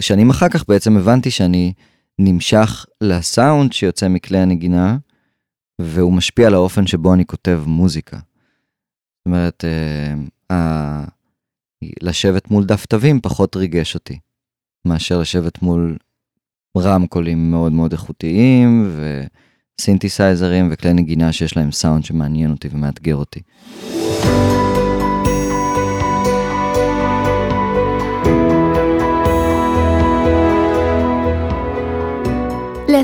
שנים אחר כך בעצם הבנתי שאני נמשך לסאונד שיוצא מכלי הנגינה, והוא משפיע על האופן שבו אני כותב מוזיקה. זאת אומרת, אה, לשבת מול דף תווים פחות ריגש אותי, מאשר לשבת מול רמקולים מאוד מאוד איכותיים, וסינתסייזרים וכלי נגינה שיש להם סאונד שמעניין אותי ומאתגר אותי.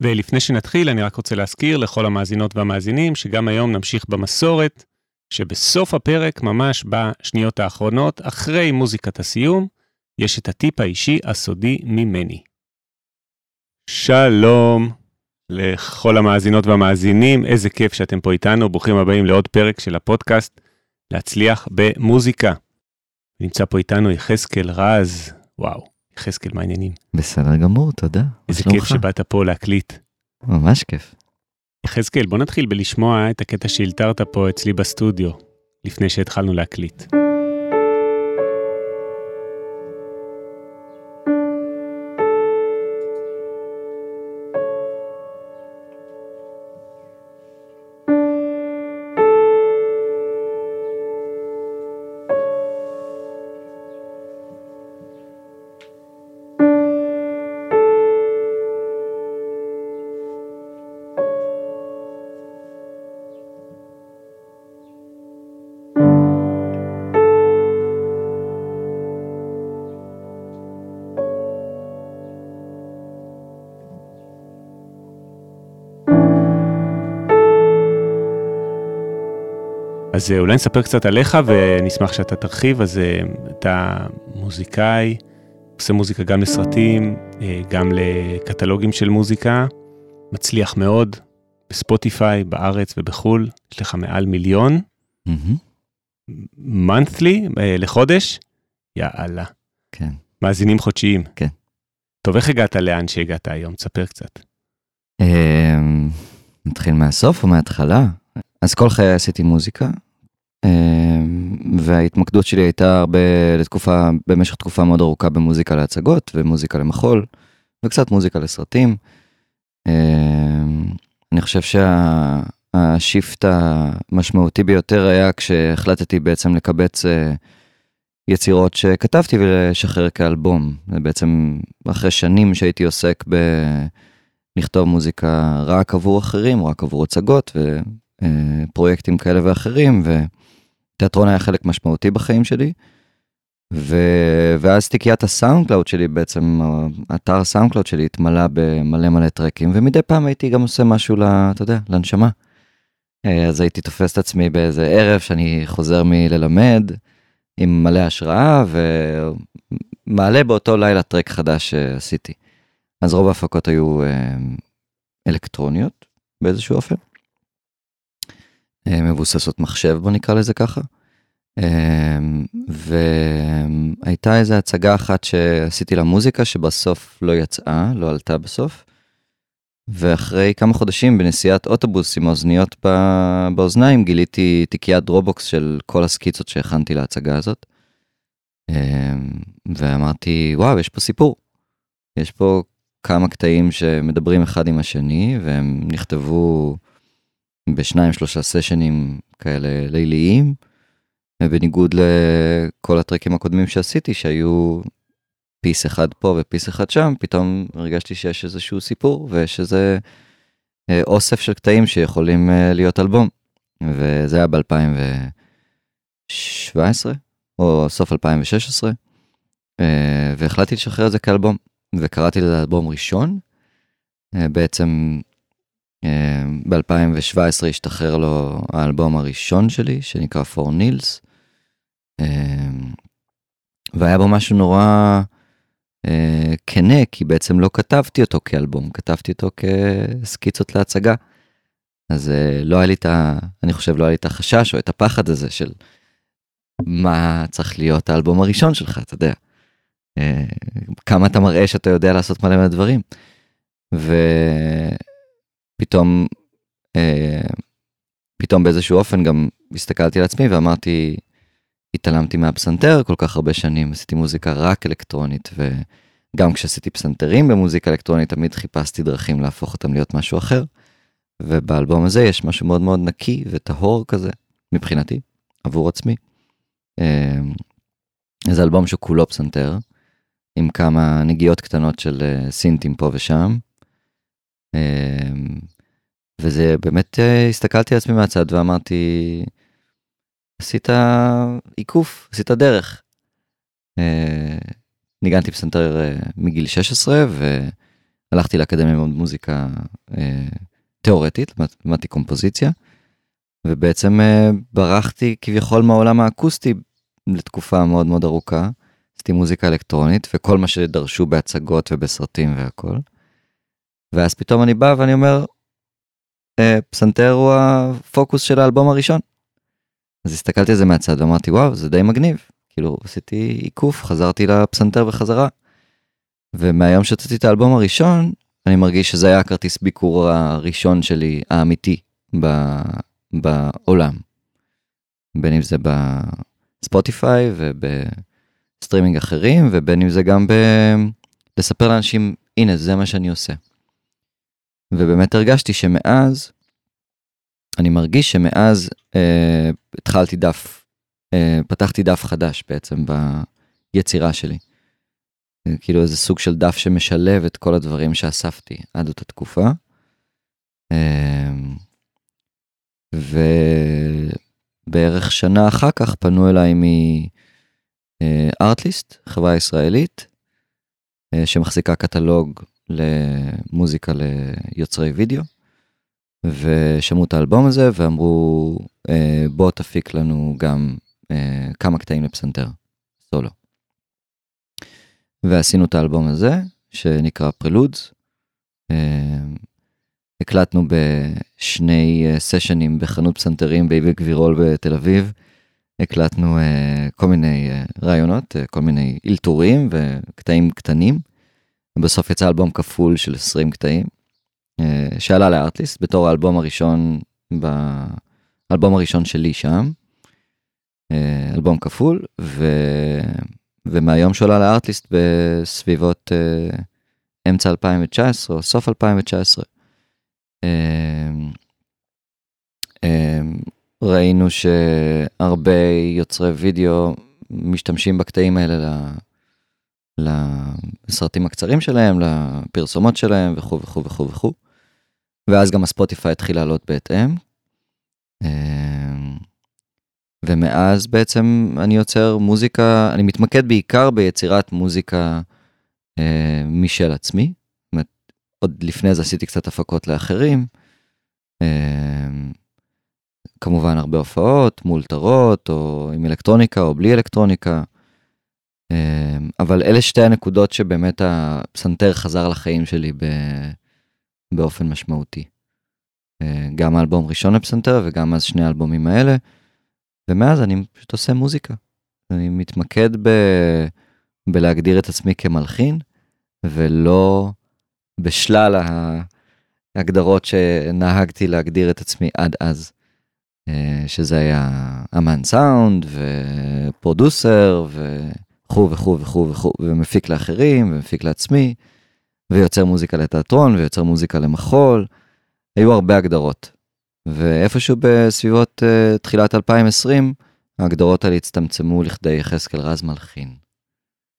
ולפני שנתחיל, אני רק רוצה להזכיר לכל המאזינות והמאזינים שגם היום נמשיך במסורת, שבסוף הפרק, ממש בשניות האחרונות, אחרי מוזיקת הסיום, יש את הטיפ האישי הסודי ממני. שלום לכל המאזינות והמאזינים, איזה כיף שאתם פה איתנו, ברוכים הבאים לעוד פרק של הפודקאסט להצליח במוזיקה. נמצא פה איתנו יחזקאל רז, וואו, יחזקאל, מה העניינים? בסדר גמור, תודה. איזה כיף שבאת פה להקליט. ממש כיף. יחזקאל, בוא נתחיל בלשמוע את הקטע שהלתרת פה אצלי בסטודיו, לפני שהתחלנו להקליט. אז אה, אולי נספר קצת עליך ונשמח שאתה תרחיב, אז אה, אתה מוזיקאי, עושה מוזיקה גם לסרטים, אה, גם לקטלוגים של מוזיקה, מצליח מאוד בספוטיפיי, בארץ ובחו"ל, יש לך מעל מיליון. מנת'לי, mm-hmm. לחודש, יאללה. כן. מאזינים חודשיים. כן. טוב, איך הגעת לאן שהגעת היום? תספר קצת. נתחיל מהסוף או מההתחלה? אז כל חיי עשיתי מוזיקה, אמ, וההתמקדות שלי הייתה הרבה לתקופה, במשך תקופה מאוד ארוכה במוזיקה להצגות ומוזיקה למחול, וקצת מוזיקה לסרטים. אמ, אני חושב שהשיפט המשמעותי ביותר היה כשהחלטתי בעצם לקבץ אה, יצירות שכתבתי ולשחרר כאלבום. זה בעצם אחרי שנים שהייתי עוסק בלכתוב מוזיקה רק עבור אחרים, רק עבור הצגות, ופרויקטים כאלה ואחרים, ו... תיאטרון היה חלק משמעותי בחיים שלי. ו... ואז תיקיית הסאונד קלאוד שלי בעצם, אתר הסאונד קלאוד שלי התמלא במלא מלא tracks, ומדי פעם הייתי גם עושה משהו, ל, אתה יודע, לנשמה. אה, אז הייתי תופס את עצמי באיזה ערב שאני חוזר מללמד, עם מלא השראה, ומעלה באותו לילה טרק חדש שעשיתי. אז רוב ההפקות היו אה, אלקטרוניות באיזשהו אופן. אה, מבוססות מחשב בוא נקרא לזה ככה. אה, והייתה איזה הצגה אחת שעשיתי לה מוזיקה שבסוף לא יצאה, לא עלתה בסוף. ואחרי כמה חודשים בנסיעת אוטובוס עם האוזניות באוזניים גיליתי תיקיית דרופבוקס של כל הסקיצות שהכנתי להצגה הזאת. אה, ואמרתי וואו יש פה סיפור. יש פה כמה קטעים שמדברים אחד עם השני והם נכתבו בשניים שלושה סשנים כאלה ליליים, ובניגוד לכל ה tracks הקודמים שעשיתי שהיו piece אחד פה ו piece אחד שם, פתאום הרגשתי שיש איזשהו סיפור ויש איזה אה, אוסף של קטעים שיכולים אה, להיות אלבום. וזה היה ב-2017 או סוף 2016, אה, והחלטתי לשחרר את זה כאלבום, וקראתי לזה אלבום ראשון. בעצם ב-2017 השתחרר לו האלבום הראשון שלי, שנקרא For Nils. והיה בו משהו נורא אה, כנה, כי בעצם לא כתבתי אותו כאלבום, כתבתי אותו כסקיצות להצגה. אז אה, לא היה לי את ה... אני חושב לא היה לי את החשש או את הפחד הזה של מה צריך להיות האלבום הראשון שלך, אתה יודע. אה, כמה אתה מראה שאתה יודע לעשות מלא מהדברים. ופתאום, אה, פתאום באיזשהו אופן גם הסתכלתי על עצמי ואמרתי, התעלמתי מהפסנתר כל כך הרבה שנים, עשיתי מוזיקה רק אלקטרונית, וגם כשעשיתי פסנתרים במוזיקה אלקטרונית, תמיד חיפשתי דרכים להפוך אותם להיות משהו אחר. ובאלבום הזה יש משהו מאוד מאוד נקי וטהור כזה, מבחינתי, עבור עצמי. זה אלבום שכולו פסנתר, עם כמה נגיעות קטנות של אה, סינטים פה ושם. וזה באמת, אה, הסתכלתי על עצמי מהצד ואמרתי, עשית עיקוף, עשית דרך. אה, ניגנתי פסנתר מגיל 16 והלכתי לאקדמיה ללמוד מוזיקה תיאורטית, למדתי קומפוזיציה, ובעצם ברחתי כביכול מהעולם האקוסטי לתקופה מאוד מאוד ארוכה. עשיתי מוזיקה אלקטרונית וכל מה שדרשו בהצגות ובסרטים והכל. ואז פתאום אני בא ואני אומר, אה, פסנתר הוא הפוקוס של האלבום הראשון. אז הסתכלתי על זה מהצד ואמרתי וואו זה די מגניב כאילו עשיתי עיקוף חזרתי לפסנתר בחזרה. ומהיום שהוצאתי את האלבום הראשון אני מרגיש שזה היה הכרטיס ביקור הראשון שלי האמיתי ב, בעולם. בין אם זה בספוטיפיי ובסטרימינג אחרים ובין אם זה גם ב... לספר לאנשים הנה זה מה שאני עושה. ובאמת הרגשתי שמאז, אני מרגיש שמאז אה, התחלתי דף, אה, פתחתי דף חדש בעצם ביצירה שלי. אה, כאילו איזה סוג של דף שמשלב את כל הדברים שאספתי עד אותה תקופה. אה, ובערך שנה אחר כך פנו אליי מארטליסט, אה, חברה ישראלית, אה, שמחזיקה קטלוג למוזיקה ליוצרי וידאו, ושמעו את האלבום הזה ואמרו אה, בוא תפיק לנו גם אה, כמה קטעים לפסנתר, סולו. ועשינו את האלבום הזה שנקרא פרלודס. אה, הקלטנו בשני סשנים בחנות פסנתרים באיבי גבירול בתל אביב. הקלטנו uh, כל מיני uh, רעיונות, uh, כל מיני אלתורים וקטעים קטנים. בסוף יצא אלבום כפול של 20 קטעים, אה, שעלה לארטליסט בתור האלבום הראשון, באלבום הראשון שלי שם, אה, אלבום כפול, ו... ומהיום שעולה לארטליסט בסביבות uh, אמצע 2019 או סוף 2019. Uh, uh, ראינו שהרבה יוצרי וידאו משתמשים בקטעים האלה לסרטים הקצרים שלהם, לפרסומות שלהם וכו' וכו' וכו' וכו'. ואז גם הספוטיפיי התחיל לעלות בהתאם. אמ, ומאז בעצם אני יוצר מוזיקה, אני מתמקד בעיקר ביצירת מוזיקה אה, משל עצמי. עוד לפני זה עשיתי קצת הפקות לאחרים. אה, כמובן הרבה הופעות מול טרות או עם אלקטרוניקה או בלי אלקטרוניקה. אמ, אבל אלה שתי הנקודות שבאמת הפסנתר חזר לחיים שלי. באופן משמעותי. אה, גם האלבום ראשון לפסנתר וגם אז שני האלבומים האלה. ומאז אני פשוט עושה מוזיקה. אני מתמקד ב... בלהגדיר את עצמי כמלחין, ולא בשלל ההגדרות שנהגתי להגדיר את עצמי עד אז. אה, שזה היה אמן סאונד ופרודוסר ו... וכו' וכו' וכו' וכו', ומפיק לאחרים, ומפיק לעצמי, ויוצר מוזיקה לתיאטרון, ויוצר מוזיקה למחול, היו הרבה הגדרות. ואיפשהו בסביבות uh, תחילת 2020, ההגדרות האלה הצטמצמו לכדי יחזקאל רז מלחין.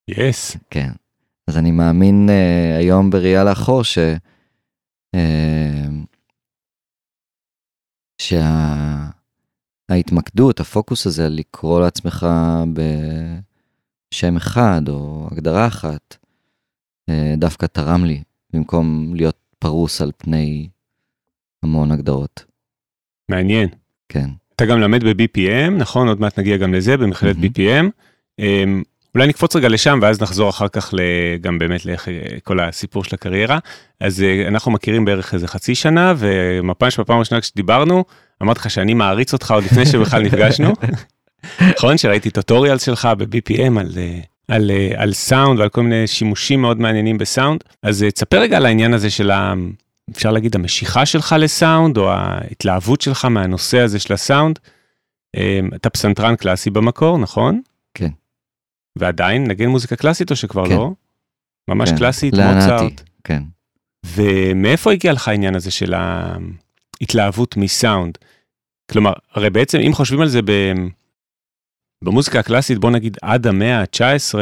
יס. Yes. כן. אז אני מאמין uh, היום בראייה לאחור ש... Uh, שההתמקדות, הפוקוס הזה, לקרוא לעצמך ב... שם אחד או הגדרה אחת, אה, דווקא תרם לי, במקום להיות פרוס על פני המון הגדרות. מעניין. כן. אתה גם למד ב-BPM, נכון? עוד מעט נגיע גם לזה, במכללת mm-hmm. BPM. אמ, אולי נקפוץ רגע לשם ואז נחזור אחר כך גם באמת לכל הסיפור של הקריירה. אז אנחנו מכירים בערך איזה חצי שנה ומפ"ש בפעם הראשונה כשדיברנו אמרתי לך שאני מעריץ אותך עוד לפני שבכלל נפגשנו. נכון שראיתי טוטוריאל שלך ב-BPM על, על, על סאונד ועל כל מיני שימושים מאוד מעניינים בסאונד. אז תספר רגע על העניין הזה של ה... אפשר להגיד המשיכה שלך לסאונד או ההתלהבות שלך מהנושא הזה של הסאונד. אתה פסנתרן קלאסי במקור נכון? כן. ועדיין נגן מוזיקה קלאסית או שכבר כן. לא? ממש כן. קלאסית, מוצרט. כן. ומאיפה הגיע לך העניין הזה של ההתלהבות מסאונד? כלומר, הרי בעצם אם חושבים על זה ב... במוזיקה הקלאסית, בוא נגיד עד המאה ה-19,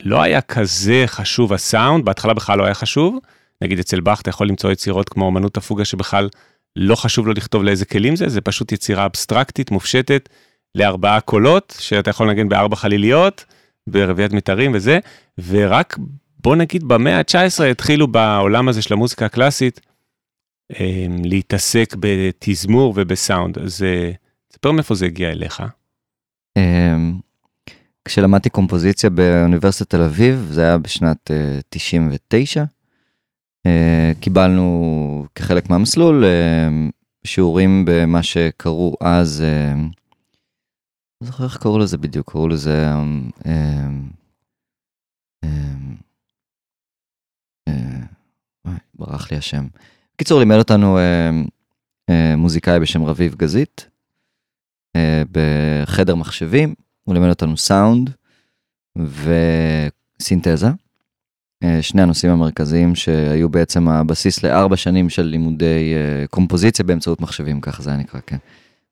לא היה כזה חשוב הסאונד, בהתחלה בכלל לא היה חשוב. נגיד אצל באך אתה יכול למצוא יצירות כמו אמנות הפוגה שבכלל לא חשוב לו לכתוב לאיזה כלים זה, זה פשוט יצירה אבסטרקטית, מופשטת, לארבעה קולות, שאתה יכול לנגן בארבע חליליות, ברביעיית מיתרים וזה, ורק בוא נגיד במאה ה-19 התחילו בעולם הזה של המוזיקה הקלאסית אמ, להתעסק בתזמור ובסאונד, אז אה, תספר מאיפה זה הגיע אליך. אמ, כשלמדתי קומפוזיציה באוניברסיטת תל אביב, זה היה בשנת 99, אה, אה, קיבלנו כחלק מהמסלול שיעורים במה שקראו אז לא זוכר איך קראו לזה בדיוק, קראו לזה... אה, ברח לי השם. בקיצור, לימד אותנו אה, מוזיקאי בשם רביב גזית, אה, בחדר מחשבים, הוא לימד אותנו סאונד וסינתזה. שני הנושאים המרכזיים שהיו בעצם הבסיס לארבע שנים של לימודי קומפוזיציה באמצעות מחשבים, ככה זה היה נקרא, כן.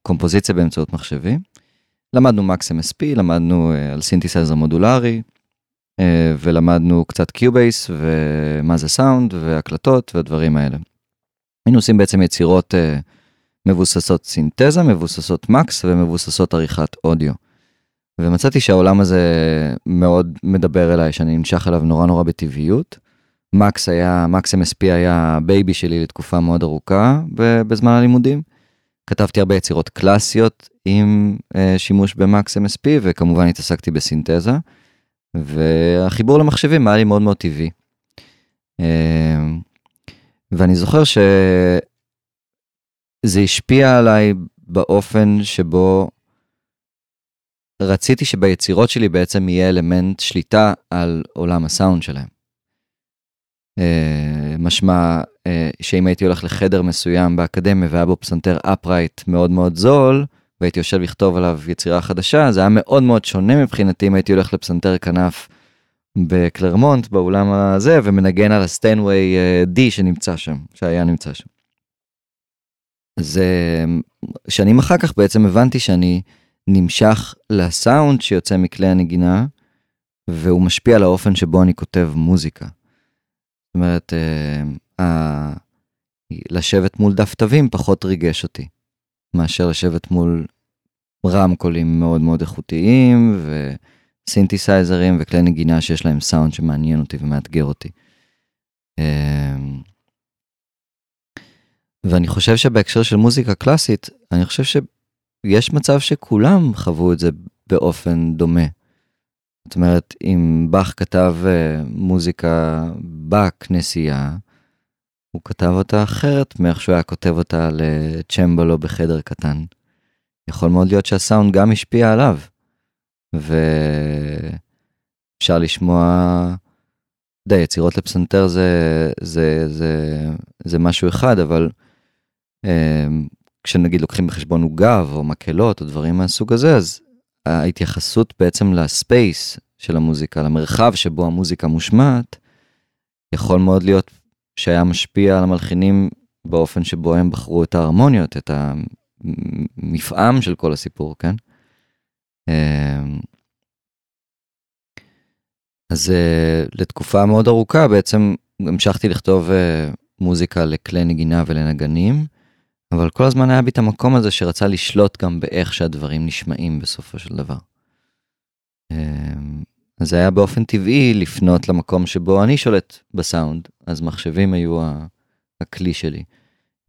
קומפוזיציה באמצעות מחשבים. למדנו מקס MSP, למדנו על סינתסייזר מודולרי, ולמדנו קצת קיובייס ומה זה סאונד והקלטות והדברים האלה. היינו עושים בעצם יצירות מבוססות סינתזה, מבוססות מקס ומבוססות עריכת אודיו. ומצאתי שהעולם הזה מאוד מדבר אליי, שאני נמשך אליו נורא נורא בטבעיות. מקס היה, מקס MSP היה baby שלי לתקופה מאוד ארוכה בזמן הלימודים. כתבתי הרבה יצירות קלאסיות עם uh, שימוש במקס MSP וכמובן התעסקתי בסינתזה. והחיבור למחשבים היה לי מאוד מאוד טבעי. Uh, ואני זוכר שזה השפיע עליי באופן שבו רציתי שביצירות שלי בעצם יהיה אלמנט שליטה על עולם הסאונד שלהם. Uh, משמע uh, שאם הייתי הולך לחדר מסוים באקדמיה והיה בו פסנתר אפרייט מאוד מאוד זול, והייתי יושב לכתוב עליו יצירה חדשה, זה היה מאוד מאוד שונה מבחינתי אם הייתי הולך לפסנתר כנף בקלרמונט באולם הזה ומנגן על הסטיינווי D שנמצא שם, שהיה נמצא שם. אז שנים אחר כך בעצם הבנתי שאני נמשך לסאונד שיוצא מכלי הנגינה, והוא משפיע על האופן שבו אני כותב מוזיקה. זאת אומרת, אה, לשבת מול דף תווים פחות ריגש אותי. מאשר לשבת מול רמקולים מאוד מאוד איכותיים וסינתסייזרים וכלי נגינה שיש להם סאונד שמעניין אותי ומאתגר אותי. אמ, ואני חושב שבהקשר של מוזיקה קלאסית, אני חושב שיש מצב שכולם חוו את זה באופן דומה. זאת אומרת, אם באך כתב אה, מוזיקה בכנסייה, הוא כתב אותה אחרת מאיך שהוא היה כותב אותה לצ'מבלו בחדר קטן. יכול מאוד להיות שהסאונד גם השפיע עליו. ואפשר לשמוע, די, יצירות לפסנתר זה, זה, זה, זה משהו אחד, אבל כשנגיד לוקחים בחשבון עוגב או מקהלות או דברים מהסוג הזה, אז ההתייחסות בעצם לספייס של המוזיקה, למרחב שבו המוזיקה מושמעת, יכול מאוד להיות שהיה משפיע על המלחינים באופן שבו הם בחרו את ההרמוניות, את המפעם של כל הסיפור, כן? אמ, אז אה, לתקופה מאוד ארוכה בעצם המשכתי לכתוב אה, מוזיקה לכלי נגינה ולנגנים, אבל כל הזמן היה בי את המקום הזה שרצה לשלוט גם באיך שהדברים נשמעים בסופו של דבר. אמ, אז זה היה באופן טבעי לפנות למקום שבו אני שולט בסאונד, אז מחשבים היו הכלי שלי.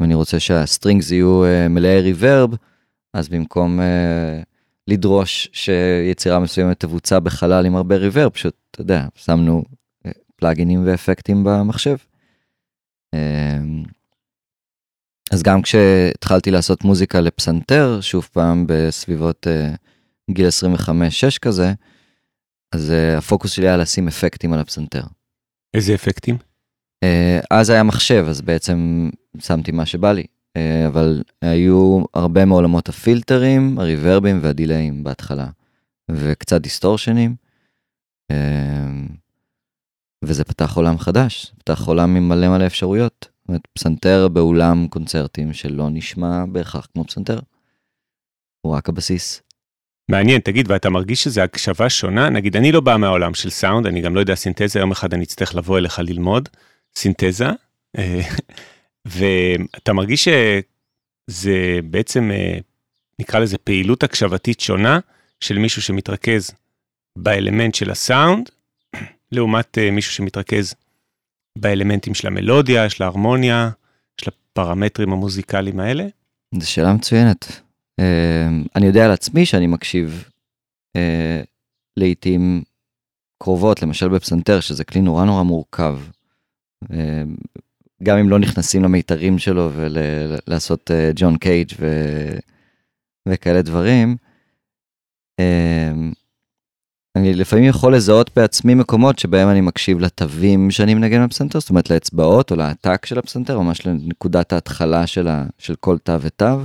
אם אני רוצה שה strings יהיו אה, מלאי reverb, אז במקום אה, לדרוש שיצירה מסוימת תבוצע בחלל עם הרבה reverb, פשוט, אתה יודע, שמנו אה, פלאגינים ואפקטים במחשב. אז גם כשהתחלתי לעשות מוזיקה לפסנתר, שוב פעם בסביבות אה, גיל 25-6 כזה, אז אה, הפוקוס שלי היה לשים אפקטים על הפסנתר. איזה אפקטים? Uh, אז היה מחשב, אז בעצם שמתי מה שבא לי. Uh, אבל היו הרבה מעולמות הפילטרים, הריברבים והדיליים בהתחלה, וקצת דיסטורשנים. Uh, וזה פתח עולם חדש, פתח עולם עם מלא מלא אפשרויות. זאת אומרת, פסנתר באולם קונצרטים שלא נשמע בהכרח כמו פסנתר. הוא רק הבסיס. מעניין, תגיד, ואתה מרגיש שזה הקשבה שונה? נגיד, אני לא בא מהעולם של סאונד, אני גם לא יודע סינתזה, יום אחד אני אצטרך לבוא אליך ללמוד סינתזה, אה, ואתה מרגיש שזה בעצם, אה, נקרא לזה פעילות הקשבתית שונה של מישהו שמתרכז באלמנט של הסאונד, לעומת אה, מישהו שמתרכז באלמנטים של המלודיה, של ההרמוניה, של הפרמטרים המוזיקליים האלה? זו שאלה מצוינת. אמ, אני יודע על עצמי שאני מקשיב אה, לעיתים קרובות, למשל בפסנתר, שזה כלי נורא נורא מורכב. אמ, גם אם לא נכנסים למיתרים שלו ולעשות אה, ג'ון קייג' וכאלה דברים, אני לפעמים יכול לזהות בעצמי מקומות שבהם אני מקשיב לתווים שאני מנגן בפסנתר, זאת אומרת לאצבעות או להעתק של הפסנתר, ממש לנקודת ההתחלה של, ה, של כל תו ותו.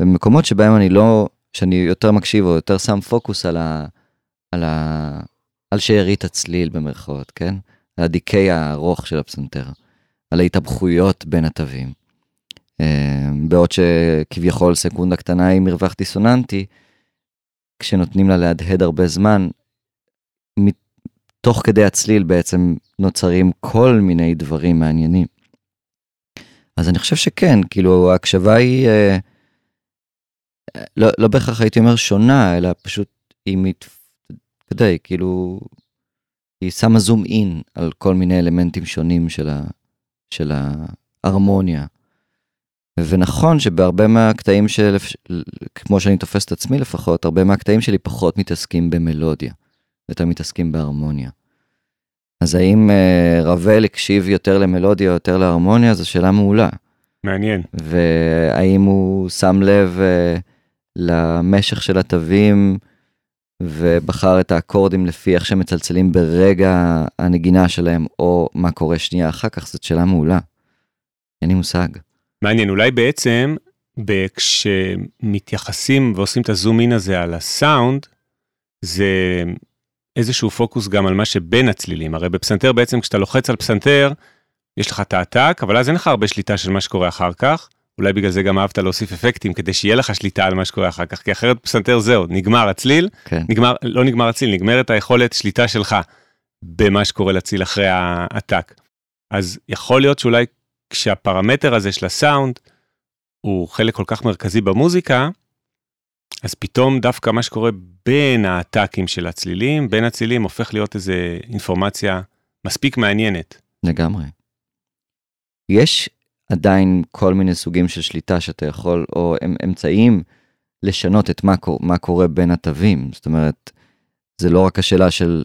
ומקומות שבהם אני לא, שאני יותר מקשיב או יותר שם פוקוס על, ה, על, ה, על שארית הצליל במרכאות, כן? על הדיכאי הארוך של הפסנתר, על ההתאבכויות בין התווים. אה, בעוד שכביכול סקונדה קטנה היא מרווח דיסוננטי, כשנותנים לה להדהד הרבה זמן, תוך כדי הצליל בעצם נוצרים כל מיני דברים מעניינים. אז אני חושב שכן, כאילו ההקשבה היא, אה, לא, לא בהכרח הייתי אומר שונה, אלא פשוט היא מת... אתה יודע, כאילו, היא שמה זום אין על כל מיני אלמנטים שונים של, ה, של ההרמוניה. ונכון שבהרבה מהקטעים של, כמו שאני תופס את עצמי לפחות, הרבה מהקטעים שלי פחות מתעסקים במלודיה. יותר מתעסקים בהרמוניה. אז האם uh, רבל הקשיב יותר למלודיה או יותר להרמוניה, זו שאלה מעולה. מעניין. והאם הוא שם לב uh, למשך של התווים ובחר את האקורדים לפי איך שהם מצלצלים ברגע הנגינה שלהם, או מה קורה שנייה אחר כך, זאת שאלה מעולה. אין לי מושג. מעניין, אולי בעצם כשמתייחסים ועושים את הזום אין הזה על הסאונד, זה איזשהו פוקוס גם על מה שבין הצלילים. הרי בפסנתר בעצם כשאתה לוחץ על פסנתר, יש לך את העתק, אבל אז אין לך הרבה שליטה של מה שקורה אחר כך. אולי בגלל זה גם אהבת להוסיף אפקטים כדי שיהיה לך שליטה על מה שקורה אחר כך, כי אחרת פסנתר זהו, נגמר הצליל, כן. נגמר, לא נגמר הצליל, נגמרת היכולת שליטה שלך במה שקורה לציל אחרי העתק. אז יכול להיות שאולי כשהפרמטר הזה של הסאונד הוא חלק כל כך מרכזי במוזיקה, אז פתאום דווקא מה שקורה בין העתקים של הצלילים, בין הצלילים הופך להיות איזה אינפורמציה מספיק מעניינת. לגמרי. יש עדיין כל מיני סוגים של שליטה שאתה יכול, או אמצעים לשנות את מה, מה קורה בין התווים. זאת אומרת, זה לא רק השאלה של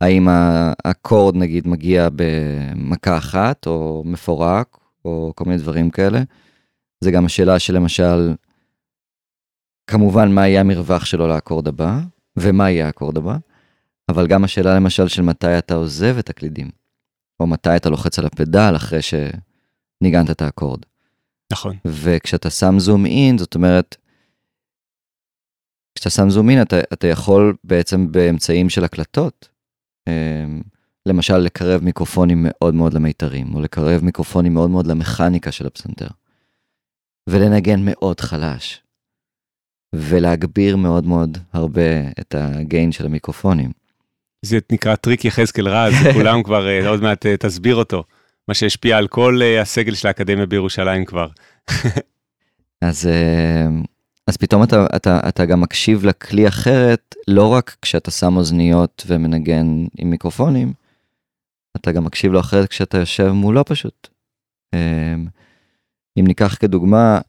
האם האקורד נגיד מגיע במכה אחת, או מפורק, או כל מיני דברים כאלה. זה גם השאלה של למשל, כמובן מה יהיה המרווח שלו לאקורד הבא, ומה יהיה האקורד הבא, אבל גם השאלה למשל של מתי אתה עוזב את הקלידים, או מתי אתה לוחץ על הפדל אחרי שניגנת את האקורד. נכון. וכשאתה שם זום אין, זאת אומרת, כשאתה שם זום אין, אתה, אתה יכול בעצם באמצעים של הקלטות, אמ, למשל לקרב מיקרופונים מאוד מאוד למיתרים, או לקרב מיקרופונים מאוד מאוד למכניקה של הפסנתר, ולנגן מאוד חלש. ולהגביר מאוד מאוד הרבה את ה gain של המיקרופונים. זה נקרא טריק יחזקאל רז, כולם כבר אה, עוד מעט אה, תסביר אותו, מה שהשפיע על כל אה, הסגל של האקדמיה בירושלים כבר. אז, אז פתאום אתה, אתה, אתה גם מקשיב לכלי אחרת, לא רק כשאתה שם אוזניות ומנגן עם מיקרופונים, אתה גם מקשיב לו אחרת כשאתה יושב מולו פשוט. אם ניקח כדוגמה,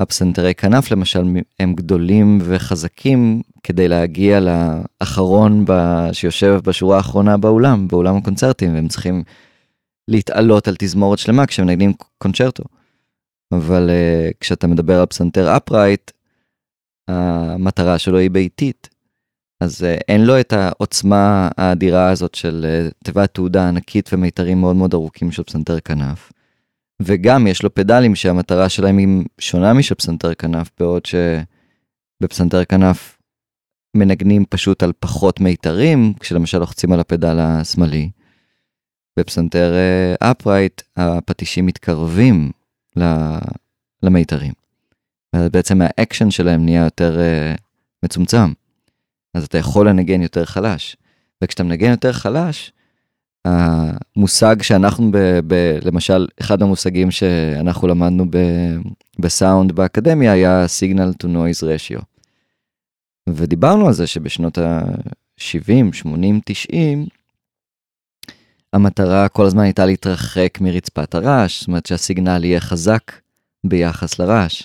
הפסנתרי כנף למשל הם גדולים וחזקים כדי להגיע לאחרון. שיושב בשורה האחרונה באולם, באולם הקונצרטים, והם צריכים להתעלות על תזמורת שלמה כשמנגנים קונצ'רטו. אבל uh, כשאתה מדבר על פסנתר אפרייט, המטרה שלו היא ביתית. אז uh, אין לו את העוצמה האדירה הזאת של uh, תיבת תעודה ענקית ומיתרים מאוד מאוד ארוכים של פסנתר כנף. וגם יש לו פדלים שהמטרה שלהם היא שונה משל פסנתר כנף, בעוד שבפסנתר כנף מנגנים פשוט על פחות מיתרים, כשלמשל לוחצים על הפדל השמאלי. בפסנתר upright הפטישים מתקרבים למיתרים. בעצם האקשן שלהם נהיה יותר אה, מצומצם. אז אתה יכול לנגן יותר חלש. וכשאתה מנגן יותר חלש, המושג שאנחנו, ב, ב, למשל, אחד המושגים שאנחנו למדנו ב, בסאונד באקדמיה היה signal to noise ratio. ודיברנו על זה שבשנות ה-70, 80, 90, המטרה כל הזמן הייתה להתרחק מרצפת הרעש, זאת אומרת שהסיגנל יהיה חזק ביחס לרעש,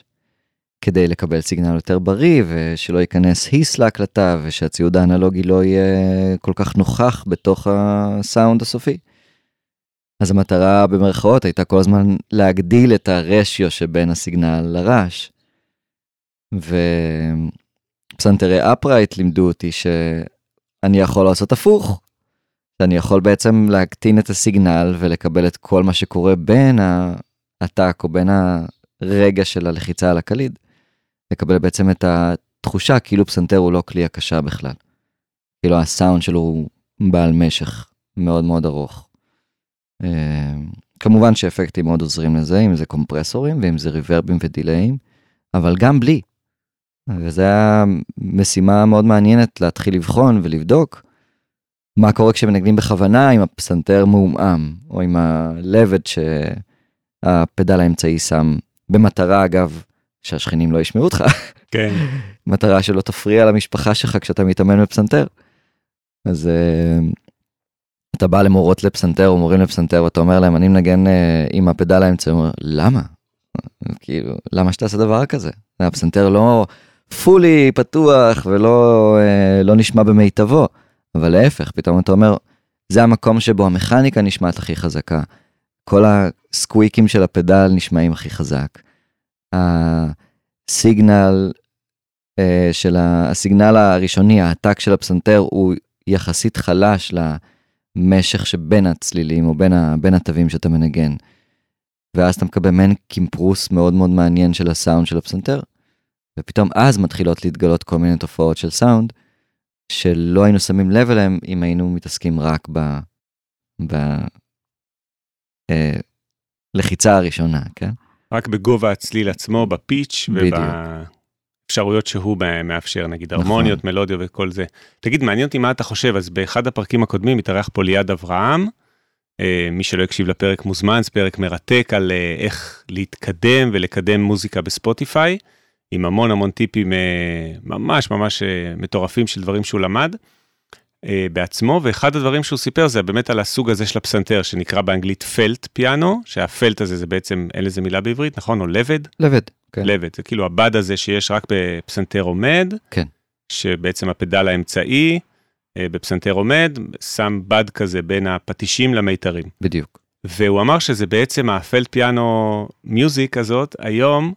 כדי לקבל סיגנל יותר בריא ושלא ייכנס היס להקלטה ושהציוד האנלוגי לא יהיה כל כך נוכח בתוך הסאונד הסופי. אז המטרה במרכאות הייתה כל הזמן להגדיל את הרשיו שבין הסיגנל לרעש. ופסנתרי אפרייט לימדו אותי שאני יכול לעשות הפוך, שאני יכול בעצם להקטין את הסיגנל ולקבל את כל מה שקורה בין הטאק או בין הרגע של הלחיצה על הקליד. לקבל בעצם את התחושה כאילו פסנתר הוא לא כלי הקשה בכלל. כאילו הסאונד שלו הוא בעל משך מאוד מאוד ארוך. אה, כמובן שאפקטים מאוד עוזרים לזה, אם זה קומפרסורים ואם זה ריברבים ודיליים, אבל גם בלי. וזו הייתה משימה מאוד מעניינת להתחיל לבחון ולבדוק מה קורה כשמנגנים בכוונה עם הפסנתר מעומעם, או עם הלבד שהפדל האמצעי שם, במטרה אגב, שהשכנים לא ישמעו אותך. כן. מטרה שלא תפריע למשפחה שלך כשאתה מתאמן בפסנתר. אז uh, אתה בא למורות לפסנתר או מורים לפסנתר ואתה אומר להם אני מנגן uh, עם הפדל האמצעי, אומר, למה? כאילו, למה שתעשה דבר כזה? הפסנתר לא פולי פתוח ולא uh, לא נשמע במיטבו. אבל להפך, פתאום אתה אומר, זה המקום שבו המכניקה נשמעת הכי חזקה. כל הסקוויקים של הפדל נשמעים הכי חזק. הסיגנל uh, של הסיגנל הראשוני, העתק של הפסנתר, הוא יחסית חלש למשך שבין הצלילים או בין, ה, בין התווים שאתה מנגן. ואז אתה מקבל מעין קימפרוס מאוד מאוד מעניין של הסאונד של הפסנתר. ופתאום אז מתחילות להתגלות כל מיני תופעות של סאונד. שלא היינו שמים לב אליהם אם היינו מתעסקים רק ב... ב... אה, לחיצה הראשונה, כן? רק בגובה הצליל עצמו, בפיץ' ובאפשרויות שהוא מאפשר, נגיד נכון. הרמוניות, מלודיה וכל זה. תגיד, מעניין אותי מה אתה חושב, אז באחד הפרקים הקודמים התארח פה ליעד אברהם, אה, מי שלא הקשיב לפרק מוזמן, זה פרק מרתק על אה, איך להתקדם ולקדם מוזיקה בספוטיפיי. עם המון המון טיפים אה, ממש ממש מטורפים של דברים שהוא למד בעצמו, ואחד הדברים שהוא סיפר זה באמת על הסוג הזה של הפסנתר, שנקרא באנגלית פלט פיאנו, שהפלט הזה זה בעצם, אין לזה מילה בעברית, נכון? או לבד? לבד, כן. לבד, זה כאילו הבד הזה שיש רק בפסנתר עומד, כן. שבעצם הפדל האמצעי בפסנתר עומד, שם בד כזה בין הפטישים למיתרים. בדיוק. והוא אמר שזה בעצם הפלט פיאנו מיוזיק הזאת, היום,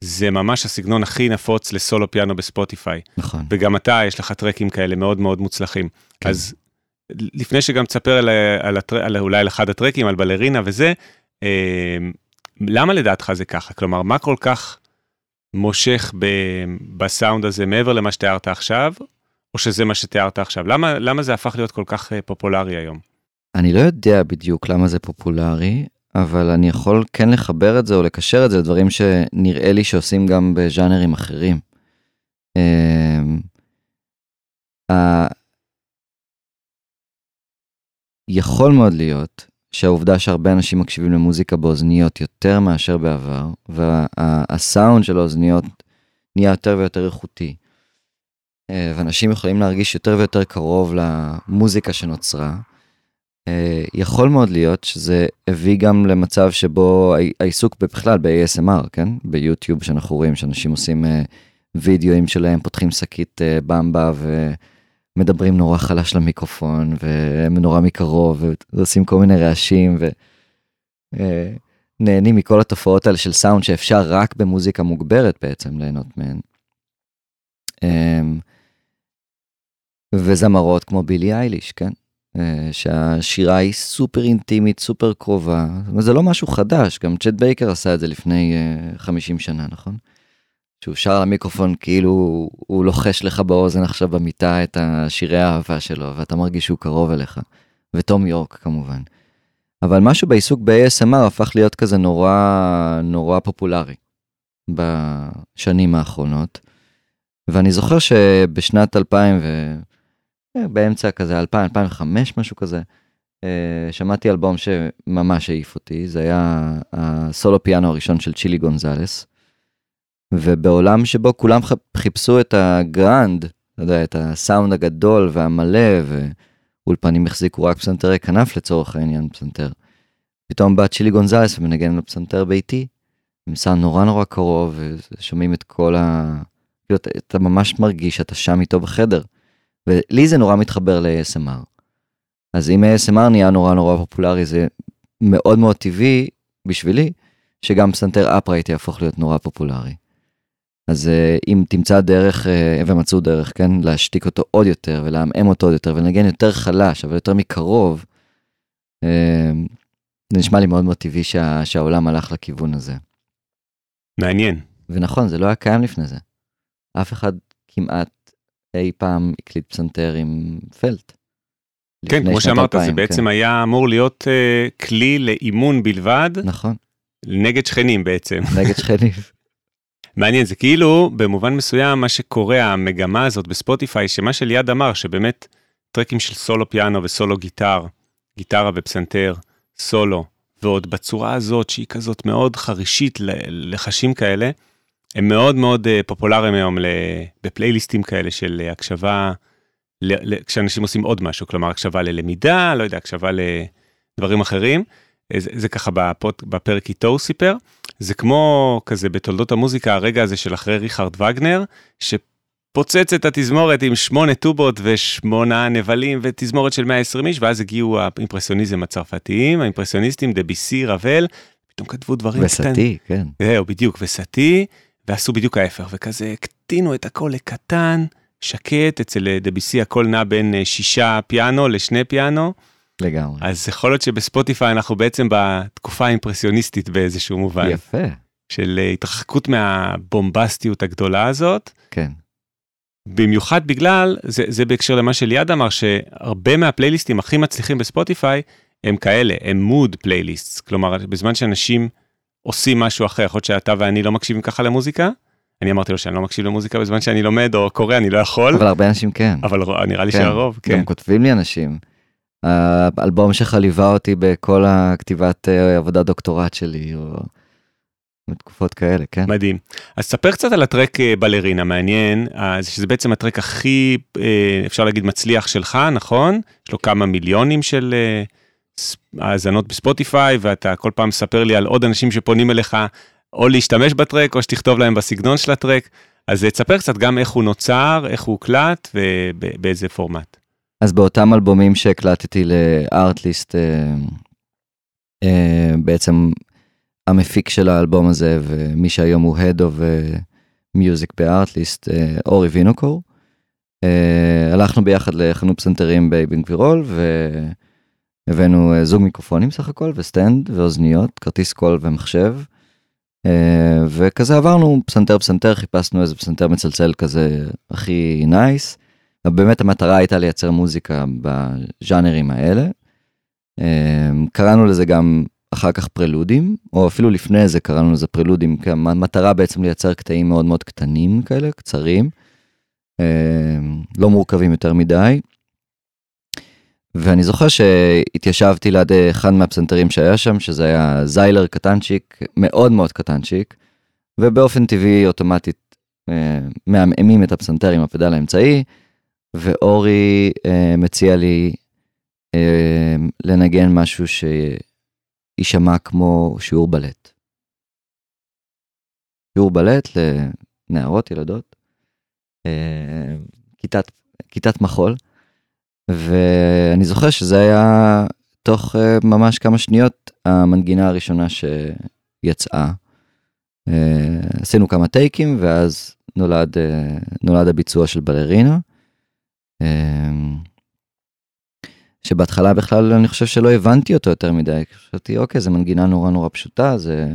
זה ממש הסגנון הכי נפוץ לסולו פיאנו בספוטיפיי. נכון. וגם אתה, יש לך טרקים כאלה מאוד מאוד מוצלחים. כן. אז לפני שגם תספר על, על, הטר, על אולי על אחד הטרקים, על בלרינה וזה, אה, למה לדעתך זה ככה? כלומר, מה כל כך מושך ב, בסאונד הזה מעבר למה שתיארת עכשיו, או שזה מה שתיארת עכשיו? למה, למה זה הפך להיות כל כך אה, פופולרי היום? אני לא יודע בדיוק למה זה פופולרי, אבל אני יכול כן לחבר את זה או לקשר את זה לדברים שנראה לי שעושים גם בז'אנרים אחרים. אמ, יכול מאוד להיות שהעובדה שהרבה אנשים מקשיבים למוזיקה באוזניות יותר מאשר בעבר, והסאונד של האוזניות נהיה יותר ויותר איכותי. אה, ואנשים יכולים להרגיש יותר ויותר קרוב למוזיקה שנוצרה. אה, יכול מאוד להיות שזה הביא גם למצב שבו העיסוק בכלל ב-ASMR, כן? ביוטיוב שאנחנו רואים שאנשים עושים אה, וידאוים שלהם, פותחים שקית אה, במבה ומדברים נורא חלש למיקרופון ונורא מקרוב ועושים כל מיני רעשים ונהנים מכל התופעות האלה של סאונד שאפשר רק במוזיקה מוגברת בעצם ליהנות מהן. וזמרות כמו בילי אייליש, כן? אה, שהשירה היא סופר אינטימית, סופר קרובה, זה לא משהו חדש, גם צ'ט בייקר עשה את זה לפני 50 אה, שנה, נכון? שהוא שר על המיקרופון כאילו הוא לוחש לך באוזן עכשיו במיטה את השירי האהבה שלו, ואתה מרגיש שהוא קרוב אליך. וטום יורק כמובן. אבל משהו בעיסוק ב-ASMR הפך להיות כזה נורא נורא פופולרי בשנים האחרונות. ואני זוכר שבשנת 2000 ו... אה, באמצע כזה 2000, 2005 משהו כזה. אה, שמעתי אלבום שממש העיף אותי, זה היה הסולו פיאנו הראשון של צ'ילי גונזלס. ובעולם שבו כולם חיפשו את הגרנד, אתה יודע, את הסאונד הגדול והמלא, ואולפנים החזיקו רק פסנתרי כנף לצורך העניין, פסנתר. פתאום בא צ'ילי גונזלס ומנגן לו פסנתר ביתי, עם סאונד נורא נורא קרוב, ושומעים את כל ה... כאילו, אתה ממש מרגיש שאתה שם איתו בחדר. ולי זה נורא מתחבר ל-ASMR. אז אם ASMR נהיה נורא נורא פופולרי זה מאוד מאוד טבעי בשבילי שגם פסנתר אפרייט יהפוך להיות נורא פופולרי. אז uh, אם תמצא דרך, ומצאו דרך, כן, להשתיק אותו עוד יותר ולעמעם אותו עוד יותר ולנגן יותר חלש אבל יותר מקרוב, uh, זה נשמע לי מאוד מאוד טבעי שה, שהעולם הלך לכיוון הזה. מעניין. ונכון, זה לא היה קיים לפני זה. אף אחד כמעט אי פעם הקליט פסנתר עם פלט. כן, כמו שאמרת, 2000, זה בעצם כן. היה אמור להיות uh, כלי לאימון בלבד. נכון. נגד שכנים בעצם. נגד שכנים. מעניין, זה כאילו במובן מסוים מה שקורה, המגמה הזאת בספוטיפיי, שמה שליעד אמר, שבאמת טרקים של סולו פיאנו וסולו גיטר, גיטרה ופסנתר, סולו, ועוד בצורה הזאת שהיא כזאת מאוד חרישית לחשים כאלה, הם מאוד מאוד אה, פופולריים היום בפלייליסטים כאלה של אה, הקשבה, כשאנשים עושים עוד משהו, כלומר הקשבה ללמידה, לא יודע, הקשבה לדברים אחרים. אה, זה, זה ככה בפות, בפרק איתו הוא סיפר. זה כמו כזה בתולדות המוזיקה, הרגע הזה של אחרי ריכרד וגנר, שפוצץ את התזמורת עם שמונה טובות ושמונה נבלים ותזמורת של 120 איש, ואז הגיעו האימפרסיוניזם הצרפתיים, האימפרסיוניסטים, דביסי, רבל, פתאום כתבו דברים קטנים. וסאטי, כן. זהו, בדיוק, וסאטי. ועשו בדיוק ההפך, וכזה הקטינו את הכל לקטן, שקט, אצל דביסי הכל נע בין אה, שישה פיאנו לשני פיאנו. לגמרי. אז יכול להיות שבספוטיפיי אנחנו בעצם בתקופה האימפרסיוניסטית באיזשהו מובן. יפה. של אה, התרחקות מהבומבסטיות הגדולה הזאת. כן. במיוחד בגלל, זה, זה בהקשר למה שליעד אמר, שהרבה מהפלייליסטים הכי מצליחים בספוטיפיי הם כאלה, הם מוד פלייליסט. כלומר, בזמן שאנשים עושים משהו אחר, יכול להיות שאתה ואני לא מקשיבים ככה למוזיקה. אני אמרתי לו שאני לא מקשיב למוזיקה בזמן שאני לומד או קורא, אני לא יכול. אבל הרבה אנשים כן. אבל נראה לי כן. שהרוב, כן. גם כותבים לי אנשים. האלבום שלך ליווה אותי בכל הכתיבת אה, עבודת דוקטורט שלי, או בתקופות כאלה, כן. מדהים. אז ספר קצת על הטרק אה, בלרינה, מעניין, שזה בעצם הטרק הכי, אה, אפשר להגיד, מצליח שלך, נכון? יש לו כמה מיליונים של... האזנות בספוטיפיי, ואתה כל פעם מספר לי על עוד אנשים שפונים אליך, או להשתמש בטרק, או שתכתוב להם בסגנון של הטרק. אז תספר קצת גם איך הוא נוצר, איך הוא הוקלט ובאיזה פורמט. אז באותם אלבומים שהקלטתי לארטליסט, אה, אה, בעצם המפיק של האלבום הזה, ומי שהיום הוא Head of אה, Music בארטליסט, אה, אורי וינוקור. אה, הלכנו ביחד לחנות פסנתרים באבן גבירול, ו... הבאנו אה, זוג מיקרופונים סך הכל ו stand ואוזניות, כרטיס קול ומחשב. אה, וכזה עברנו פסנתר פסנתר, חיפשנו איזה פסנתר מצלצל כזה הכי nice. ובאמת המטרה הייתה לייצר מוזיקה בז'אנרים האלה. אה, קראנו לזה גם אחר כך פרלודים, או אפילו לפני זה קראנו לזה פרלודים, כי המטרה בעצם לייצר קטעים מאוד מאוד קטנים כאלה, קצרים, לא מורכבים יותר מדי. ואני זוכר שהתיישבתי ליד אחד מהפסנתרים שהיה שם, שזה היה זיילר קטנצ'יק, מאוד מאוד קטנצ'יק, ובאופן טבעי אוטומטית אה, מעמעמים את הפסנתר עם הפדל האמצעי, ואורי אה, מציע לי אה, לנגן משהו שיישמע כמו שיעור בלט. שיעור בלט לנערות, ילדות, אה, כיתת, כיתת מחול, ואני זוכר שזה היה תוך אה, ממש כמה שניות המנגינה הראשונה שיצאה. אה, עשינו כמה טייקים ואז נולד, אה, נולד הביצוע של בלרינה. שבהתחלה בכלל אני חושב שלא הבנתי אותו יותר מדי, חשבתי אוקיי זה מנגינה נורא נורא פשוטה, זה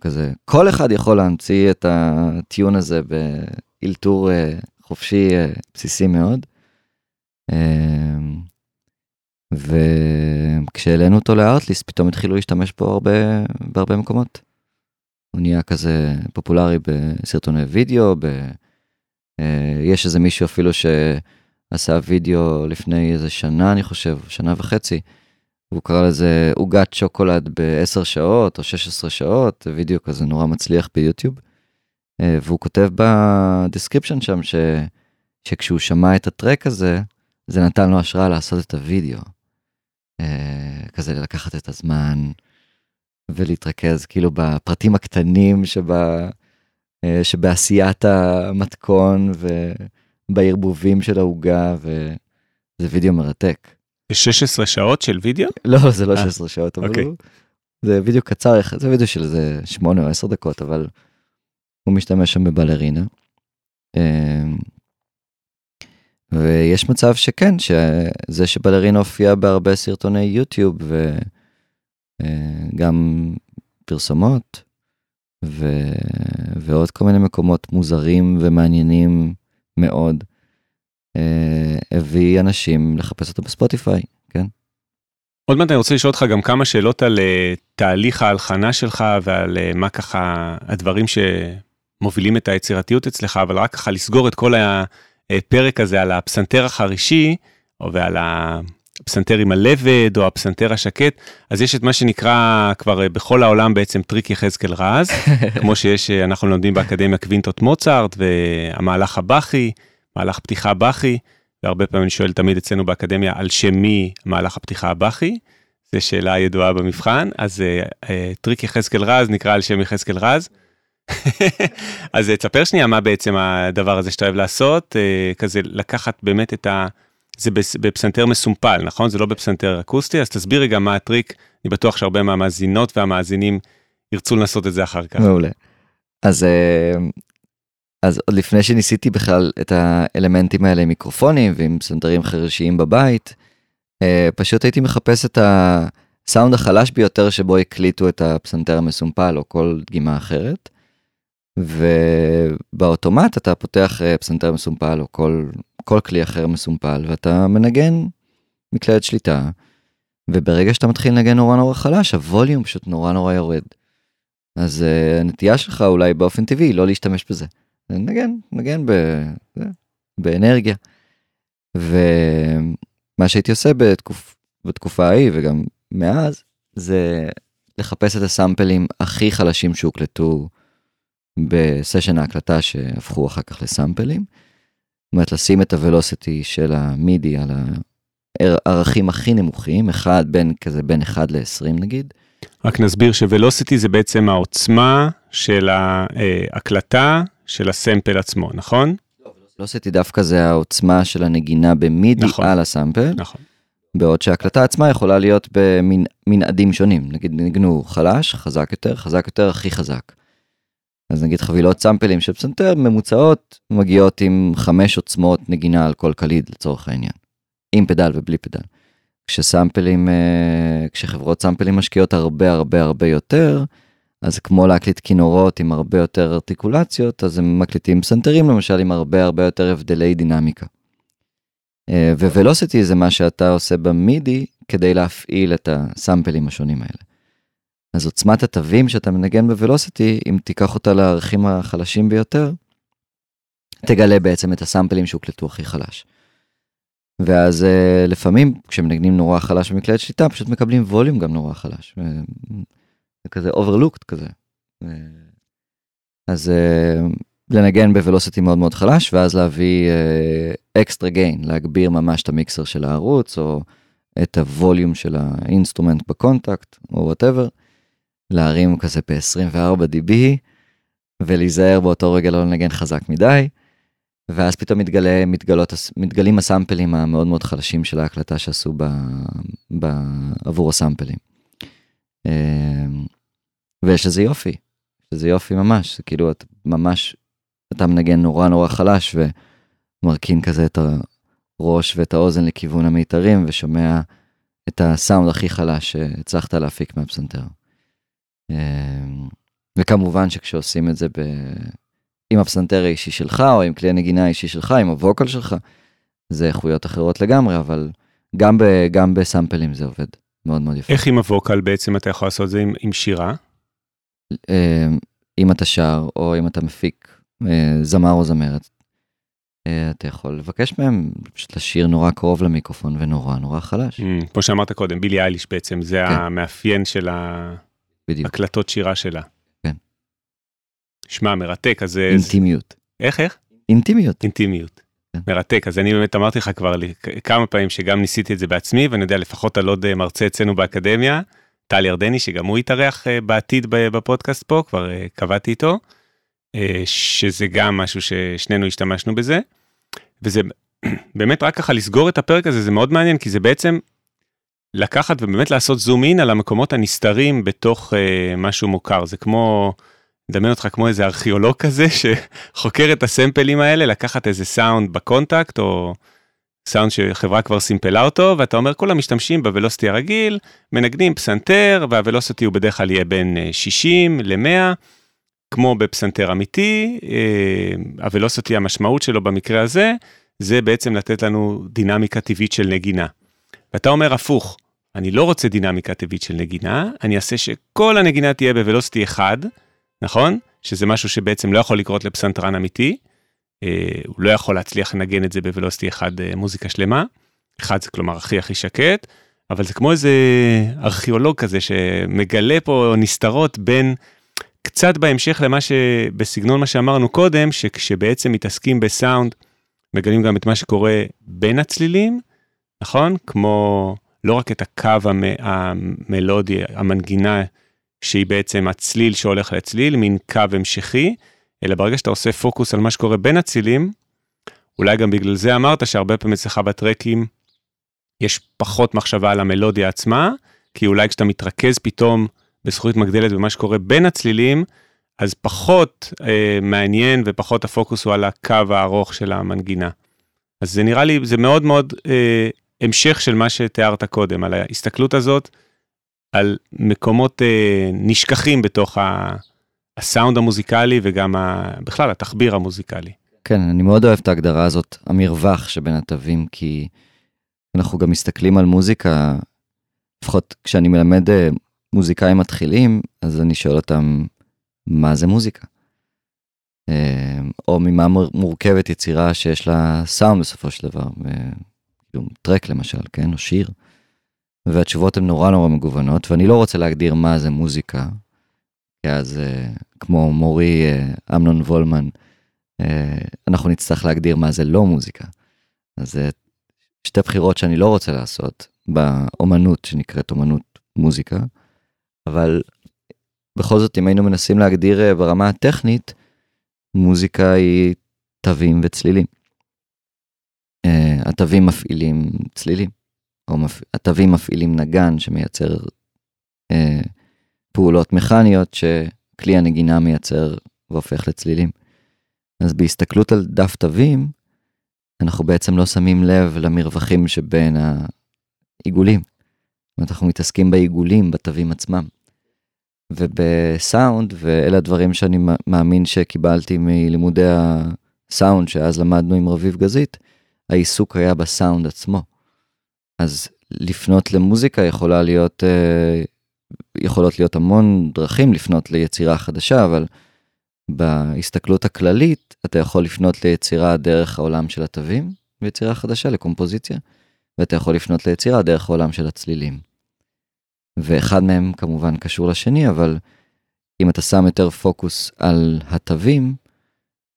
כזה, כל אחד יכול להמציא את הטיון הזה באלתור חופשי בסיסי מאוד. אה, וכשהעלינו אותו לארטליסט פתאום התחילו להשתמש בו הרבה בהרבה מקומות. הוא נהיה כזה פופולרי בסרטוני וידאו, ב... אה, יש איזה מישהו אפילו שעשה וידאו לפני איזה שנה אני חושב, שנה וחצי. הוא קרא לזה עוגת שוקולד ב-10 שעות או 16 שעות, וידאו כזה נורא מצליח ביוטיוב. אה, והוא כותב ב description שם ש... שכשהוא שמע את ה track הזה, זה נתן לו השראה לעשות את הוידאו. אה, כזה לקחת את הזמן ולהתרכז כאילו בפרטים הקטנים שבה, אה, שבעשיית המתכון ובערבובים של העוגה, וזה וידאו מרתק. 16 שעות של וידאו? לא, זה לא 16 שעות, אבל אוקיי. הוא, זה וידאו קצר, זה וידאו של איזה 8 או 10 דקות, אבל הוא משתמש שם בבלרינה. ויש מצב שכן, שזה שבלרינה הופיע בהרבה סרטוני יוטיוב וגם פרסומות ו... ועוד כל מיני מקומות מוזרים ומעניינים מאוד, אה, הביא אנשים לחפש אותו בספוטיפיי, כן? עוד מעט אני רוצה לשאול אותך גם כמה שאלות על אה, תהליך ההלחנה שלך ועל אה, מה ככה הדברים שמובילים את היצירתיות אצלך, אבל רק ככה לסגור את כל הפרק הזה על הפסנתר החרישי, או ועל הפסנתר עם הלבד, או הפסנתר השקט, אז יש את מה שנקרא כבר בכל העולם בעצם טריק יחזקאל רז, כמו שיש, אנחנו לומדים באקדמיה קווינטות מוצרט, והמהלך הבאכי, מהלך פתיחה באכי, והרבה פעמים אני שואל תמיד אצלנו באקדמיה על שם מי מהלך הפתיחה הבאכי, זו שאלה ידועה במבחן, אז אה, אה, טריק יחזקאל רז נקרא על שם יחזקאל רז. אז אה, תספר שנייה מה בעצם הדבר הזה שאתה אוהב לעשות, אה, כזה לקחת באמת את ה... זה בפסנתר מסומפל, נכון? זה לא בפסנתר אקוסטי, אז תסביר רגע מה הטריק, אני בטוח שהרבה מהמאזינות והמאזינים ירצו לנסות את זה אחר כך. מעולה. אז אז עוד לפני שניסיתי בכלל את האלמנטים האלה עם מיקרופונים ועם פסנתרים חרשיים בבית, אה, פשוט הייתי מחפש את הסאונד החלש ביותר שבו הקליטו את הפסנתר המסומפל או כל דגימה אחרת. ובאוטומט אתה פותח אה, פסנתר מסומפל או כל, כל כלי אחר מסומפל ואתה מנגן מקלדת שליטה. וברגע שאתה מתחיל לנגן נורא נורא חלש הווליום פשוט נורא נורא יורד. אז uh, הנטייה שלך אולי באופן טבעי לא להשתמש בזה. נגן, נגן ב, באנרגיה. ומה שהייתי עושה בתקופ, בתקופה ההיא וגם מאז, זה לחפש את הסאמפלים הכי חלשים שהוקלטו בסשן ההקלטה שהפכו אחר כך לסאמפלים. זאת אומרת, לשים את הוולוסיטי של המידי על הערכים הכי נמוכים, אחד בין כזה בין 1 ל-20 נגיד. רק נסביר שוולוסיטי זה בעצם העוצמה של ההקלטה של הסמפל עצמו, נכון? לא עשיתי דווקא זה העוצמה של הנגינה במידי נכון. על הסאמפל, נכון. בעוד שההקלטה עצמה יכולה להיות במנעדים שונים, נגיד ניגנו חלש, חזק יותר, חזק יותר, הכי חזק. אז נגיד חבילות סאמפלים של פסנתר ממוצעות מגיעות עם חמש עוצמות נגינה על כל קליד לצורך העניין, עם פדל ובלי פדל. כשסאמפלים, אה, כשחברות סאמפלים משקיעות הרבה הרבה הרבה יותר, אז כמו להקליט כינורות עם הרבה יותר ארטיקולציות, אז הם מקליטים פסנתרים למשל עם הרבה הרבה יותר הבדלי דינמיקה. אה, ווולוסיטי זה מה שאתה עושה במידי כדי להפעיל את הסאמפלים השונים האלה. אז עוצמת התווים שאתה מנגן בוולוסיטי, אם תיקח אותה לערכים החלשים ביותר, תגלה בעצם את הסאמפלים שהוקלטו הכי חלש. ואז אה, לפעמים כשמנגנים נורא חלש במקלדת שליטה, פשוט מקבלים volume גם נורא חלש. זה כזה overlooked כזה. אז אה, לנגן ב velocity מאוד מאוד חלש, ואז להביא extra gain, להגביר ממש את המיקסר של הערוץ, או את ה volume של ה instrument ב Kontakt, או whatever, להרים כזה ב-24 dB, ולהיזהר באותו רגע לא לנגן חזק מדי, ואז פתאום מתגלה, מתגלות, מתגלים הסאמפלים המאוד מאוד חלשים של ההקלטה שעשו ב, ב, עבור הסאמפלים. אמ, ויש איזה יופי, יש איזה יופי ממש, זה כאילו את ממש, אתה מנגן נורא נורא חלש ומרכין כזה את הראש ואת האוזן לכיוון המיתרים ושומע את הסאונד הכי חלש שהצלחת להפיק מהפסנתר. אמ, וכמובן שכשעושים את זה ב... עם הפסנתר האישי שלך, או עם כלי הנגינה האישי שלך, עם הווקל שלך, זה איכויות אחרות לגמרי, אבל גם, ב, גם בסאמפלים זה עובד מאוד מאוד יפה. איך עם הווקל בעצם אתה יכול לעשות את זה עם, עם שירה? אמ, אם אתה שר, או אם אתה מפיק אה, זמר או זמרת, אה, אתה יכול לבקש מהם פשוט לשיר נורא קרוב למיקרופון ונורא נורא חלש. Mm, כמו שאמרת קודם, בילי אייליש בעצם, זה כן. המאפיין של בדיוק. ההקלטות שירה שלה. כן. שמע, מרתק, אז... אינטימיות. איך, איך? אינטימיות. אינטימיות. כן. מרתק, אז אני באמת אמרתי לך כבר כמה פעמים שגם ניסיתי את זה בעצמי, ואני יודע לפחות על עוד אה, מרצה אצלנו באקדמיה, טל ירדני, שגם הוא יתארח אה, בעתיד בפודקאסט פה, כבר אה, קבעתי איתו, שזה גם משהו ששנינו השתמשנו בזה, וזה באמת רק ככה לסגור את הפרק הזה, זה מאוד מעניין, כי זה בעצם לקחת ובאמת לעשות zoom in על המקומות הנסתרים בתוך אה, משהו מוכר, זה כמו... מדמיין אותך כמו איזה ארכיאולוג כזה שחוקר את הסמפלים האלה, לקחת איזה סאונד ב Kontakt או סאונד שחברה כבר סימפלה אותו, ואתה אומר כולם משתמשים ב velocity הרגיל, מנגנים פסנתר, וה velocity הוא בדרך כלל יהיה בין אה, 60 ל-100, כמו בפסנתר אמיתי, אה, הוולוסיטי המשמעות שלו במקרה הזה, זה בעצם לתת לנו דינמיקה טבעית של נגינה. ואתה אומר הפוך, אני לא רוצה דינמיקה טבעית של נגינה, אני אעשה שכל הנגינה תהיה בוולוסיטי אחד, נכון? שזה משהו שבעצם לא יכול לקרות לפסנתרן אמיתי. אה, הוא לא יכול להצליח לנגן את זה בוולוסיטי אחד אה, מוזיקה שלמה. אחד זה כלומר הכי הכי שקט, אבל זה כמו איזה ארכיאולוג כזה שמגלה פה נסתרות בין, קצת בהמשך למה שבסגנון מה שאמרנו קודם, שכשבעצם מתעסקים בסאונד, מגלים גם את מה שקורה בין הצלילים, נכון? כמו לא רק את הקו המ, המלודי, המנגינה שהיא בעצם הצליל שהולך לצליל, מין קו המשכי, אלא ברגע שאתה עושה פוקוס על מה שקורה בין הצילים, אולי גם בגלל זה אמרת שהרבה פעמים אצלך בטרקים יש פחות מחשבה על המלודיה עצמה, כי אולי כשאתה מתרכז פתאום בזכות מגדלת במה שקורה בין הצלילים, אז פחות אה, מעניין ופחות הפוקוס הוא על הקו הארוך של המנגינה. אז זה נראה לי, זה מאוד מאוד אה, המשך של מה שתיארת קודם, על ההסתכלות הזאת, על מקומות אה, נשכחים בתוך ה, הסאונד המוזיקלי וגם ה, בכלל התחביר המוזיקלי. כן, אני מאוד אוהב את ההגדרה הזאת, המרווח שבין התווים, כי אנחנו גם מסתכלים על מוזיקה, לפחות כשאני מלמד אה, מוזיקאים מתחילים, אז אני שואל אותם, מה זה מוזיקה? אה, או ממה מור- מורכבת יצירה שיש לה סאונד בסופו של דבר, כאילו טרק למשל, כן, או שיר. והתשובות הן נורא נורא מגוונות, ואני לא רוצה להגדיר מה זה מוזיקה, כי אז אה, כמו מורי אה, אמנון וולמן, אה, אנחנו נצטרך להגדיר מה זה לא מוזיקה. אז זה שתי בחירות שאני לא רוצה לעשות באומנות שנקראת אומנות מוזיקה, אבל בכל זאת אם היינו מנסים להגדיר ברמה הטכנית, מוזיקה היא תווים וצלילים. אה, התווים מפעילים צלילים, או. התווים מפעילים נגן שמייצר אה, פעולות מכניות שכלי הנגינה מייצר והופך לצלילים. אז בהסתכלות על דף תווים, אנחנו בעצם לא שמים לב למרווחים שבין העיגולים. זאת אומרת, אנחנו מתעסקים בעיגולים, בתווים עצמם. ובסאונד, ואלה הדברים שאני מאמין שקיבלתי מלימודי הסאונד שאז למדנו עם רביב גזית, העיסוק היה בסאונד עצמו. אז לפנות למוזיקה יכולה להיות, אה, יכולות להיות המון דרכים לפנות ליצירה חדשה, אבל בהסתכלות הכללית אתה יכול לפנות ליצירה דרך העולם של התווים, ויצירה חדשה לקומפוזיציה, ואתה יכול לפנות ליצירה דרך העולם של הצלילים. ואחד מהם כמובן קשור לשני, אבל אם אתה שם יותר פוקוס על התווים,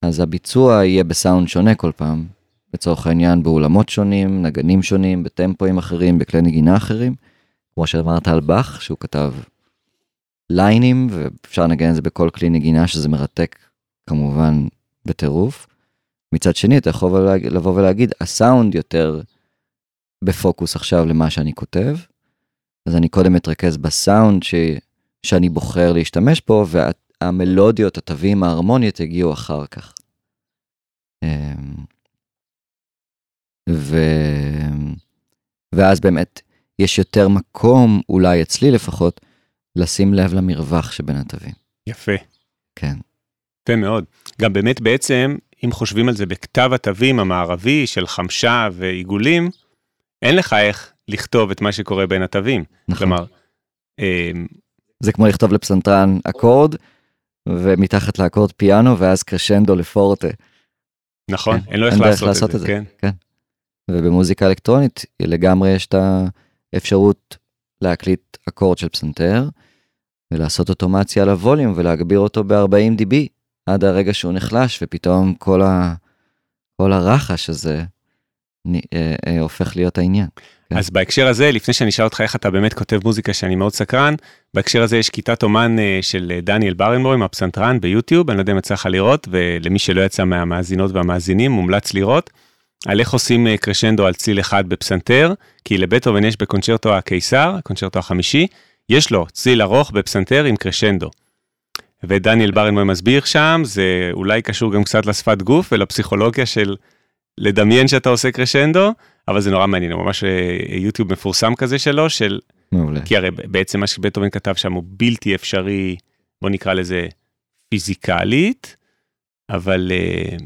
אז הביצוע יהיה בסאונד שונה כל פעם, לצורך העניין באולמות שונים, נגנים שונים, בטמפואים אחרים, בכלי נגינה אחרים. כמו שאמרת על באך, שהוא כתב ליינים, ואפשר לנגן את זה בכל כלי נגינה, שזה מרתק כמובן בטירוף. מצד שני, אתה יכול לבוא ולהגיד, הסאונד יותר בפוקוס עכשיו למה שאני כותב, אז אני קודם אתרכז בסאונד ש... שאני בוחר להשתמש בו, והמלודיות, התווים, ההרמוניות יגיעו אחר כך. ו... ואז באמת יש יותר מקום, אולי אצלי לפחות, לשים לב למרווח שבין התווים. יפה. כן. יפה מאוד. גם באמת בעצם, אם חושבים על זה בכתב התווים המערבי של חמשה ועיגולים, אין לך איך לכתוב את מה שקורה בין התווים. נכון. כלומר, אמ, זה כמו לכתוב לפסנתרן אקורד, ומתחת לאקורד פיאנו, ואז קרשנדו לפורטה. נכון, כן, אין לו איך לעשות, לעשות את זה, כן. ובמוזיקה אלקטרונית לגמרי יש את האפשרות להקליט אקורד של פסנתר, ולעשות אוטומציה על הווליום ולהגביר אותו ב-40 dB עד הרגע שהוא נחלש, ופתאום כל, ה... כל הרחש הזה נ... אה, אה, הופך להיות העניין. כן. אז בהקשר הזה, לפני שאני אשאל אותך איך אתה באמת כותב מוזיקה, שאני מאוד סקרן, בהקשר הזה יש כיתת אומן אה, של אה, דניאל ברנבוים, הפסנתרן ביוטיוב, אני לא יודע אם יצא לך לראות, ולמי שלא יצא מהמאזינות והמאזינים, מומלץ לראות, על איך עושים אה, קרשנדו על צליל אחד בפסנתר, כי לבטהובן יש בקונצ'רטו הקיסר, הקונצ'רטו החמישי, יש לו צליל ארוך בפסנתר עם קרשנדו. ודניאל ברנבוים מסביר שם, זה אולי קשור גם קצת לשפת גוף ולפסיכולוגיה של לדמיין שאתה עושה קרשנדו, אבל זה נורא מעניין, ממש אה, יוטיוב מפורסם כזה שלו, של... מעולה. כי הרי בעצם מה שבטהובן כתב שם הוא בלתי אפשרי, בוא נקרא לזה פיזיקלית, אבל אה,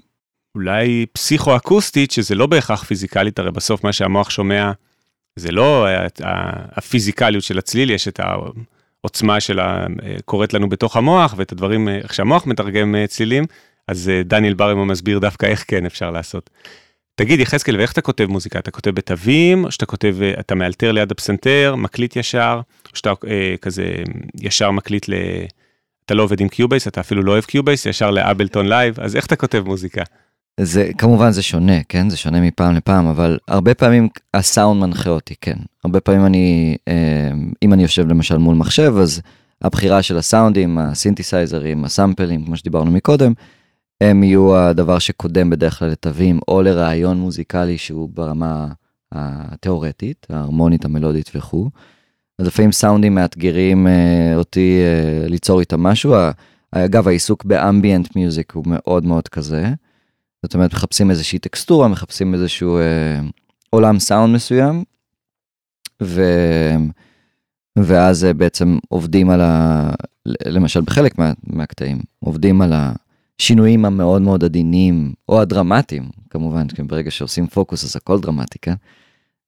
אולי פסיכו-אקוסטית, שזה לא בהכרח פיזיקלית, הרי בסוף מה שהמוח שומע, זה לא ה- ה- הפיזיקליות של הצליל, יש את העוצמה שלה אה, קורית לנו בתוך המוח, ואת הדברים, אה, איך שהמוח מתרגם אה, צלילים, אז אה, דניאל ברמו מסביר דווקא איך כן אפשר לעשות. תגיד, יחזקאל, ואיך אתה כותב מוזיקה? אתה כותב בתווים, או שאתה כותב, אה, אתה מאלתר ליד הפסנתר, מקליט ישר, או שאתה אה, כזה ישר מקליט ל... אתה לא עובד עם Cubase, אתה אפילו לא אוהב Cubase, ישר ל Ableton Live, אז איך אתה כותב מוזיקה? זה כמובן זה שונה, כן? זה שונה מפעם לפעם, אבל הרבה פעמים הסאונד מנחה אותי, כן. הרבה פעמים אני, אה, אם אני יושב למשל מול מחשב, אז הבחירה של הסאונדים, הסינתסייזרים, הסאמפלים, כמו שדיברנו מקודם, הם יהיו הדבר שקודם בדרך כלל לתווים, או לרעיון מוזיקלי שהוא ברמה התיאורטית, ההרמונית, המלודית וכו'. אז לפעמים סאונדים מאתגרים אה, אותי אה, ליצור איתם משהו. אגב, העיסוק באמביאנט מיוזיק הוא מאוד מאוד כזה. זאת אומרת, מחפשים איזושהי טקסטורה, מחפשים איזשהו אה, עולם סאונד מסוים, ו... ואז אה, בעצם עובדים על ה... למשל בחלק מה... מהקטעים, עובדים על השינויים המאוד מאוד עדינים, או הדרמטיים, כמובן, כי ברגע שעושים פוקוס אז הכל דרמטי, כן?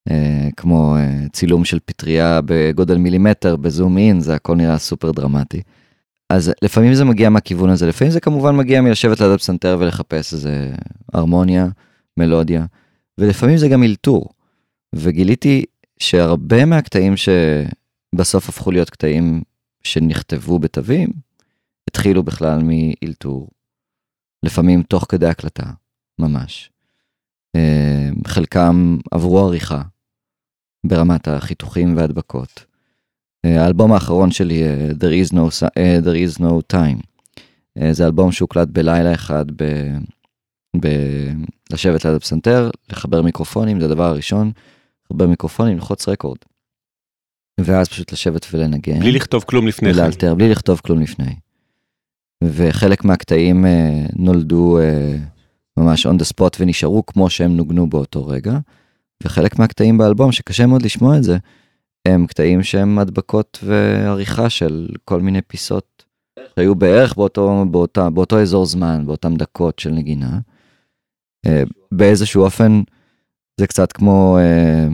אה, כמו אה, צילום של פטריה בגודל מילימטר בזום אין, זה הכל נראה סופר דרמטי. אז לפעמים זה מגיע מהכיוון הזה, לפעמים זה כמובן מגיע מלשבת ליד הפסנתר ולחפש איזה הרמוניה, מלודיה, ולפעמים זה גם אלתור. וגיליתי שהרבה מהקטעים שבסוף הפכו להיות קטעים שנכתבו בתווים, התחילו בכלל מאלתור. לפעמים תוך כדי הקלטה, ממש. אה, חלקם עברו עריכה ברמת החיתוכים והדבקות. האלבום האחרון שלי, אה, There is no, אה, There is no time, אה, זה אלבום שהוקלט בלילה אחד, ב, ב, לשבת ליד הפסנתר, לחבר מיקרופונים, זה הדבר הראשון, לחבר מיקרופונים, ללחוץ רקורד. ואז פשוט לשבת ולנגן. בלי לכתוב כלום לפני כן. ולאלתר, בלי לכתוב כלום לפני. וחלק מהקטעים אה, נולדו אה, ממש on the spot ונשארו כמו שהם נוגנו באותו רגע, וחלק מהקטעים באלבום, שקשה מאוד לשמוע את זה, הם קטעים שהם הדבקות ועריכה של כל מיני פיסות שהיו בערך באותו, באותה, באותו אזור זמן, באותם דקות של נגינה. אה, באיזשהו אופן זה קצת כמו אה,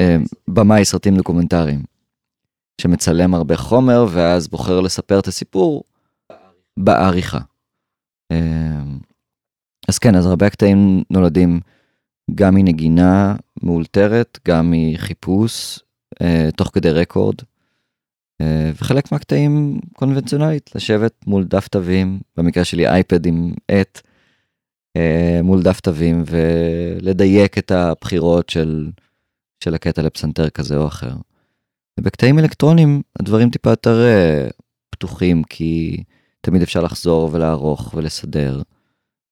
אה, במאי סרטים דוקומנטריים, שמצלם הרבה חומר ואז בוחר לספר את הסיפור בעריכה. אז כן, אז הרבה הקטעים נולדים גם מנגינה מאולתרת, גם מחיפוש, תוך כדי רקורד, אה, וחלק מהקטעים קונבנציונלית, לשבת מול דף תווים, במקרה שלי אייפד עם עט, אה, מול דף תווים ולדייק את הבחירות של, של הקטע לפסנתר כזה או אחר. ובקטעים אלקטרונים הדברים טיפה יותר אה, פתוחים כי תמיד אפשר לחזור ולערוך ולסדר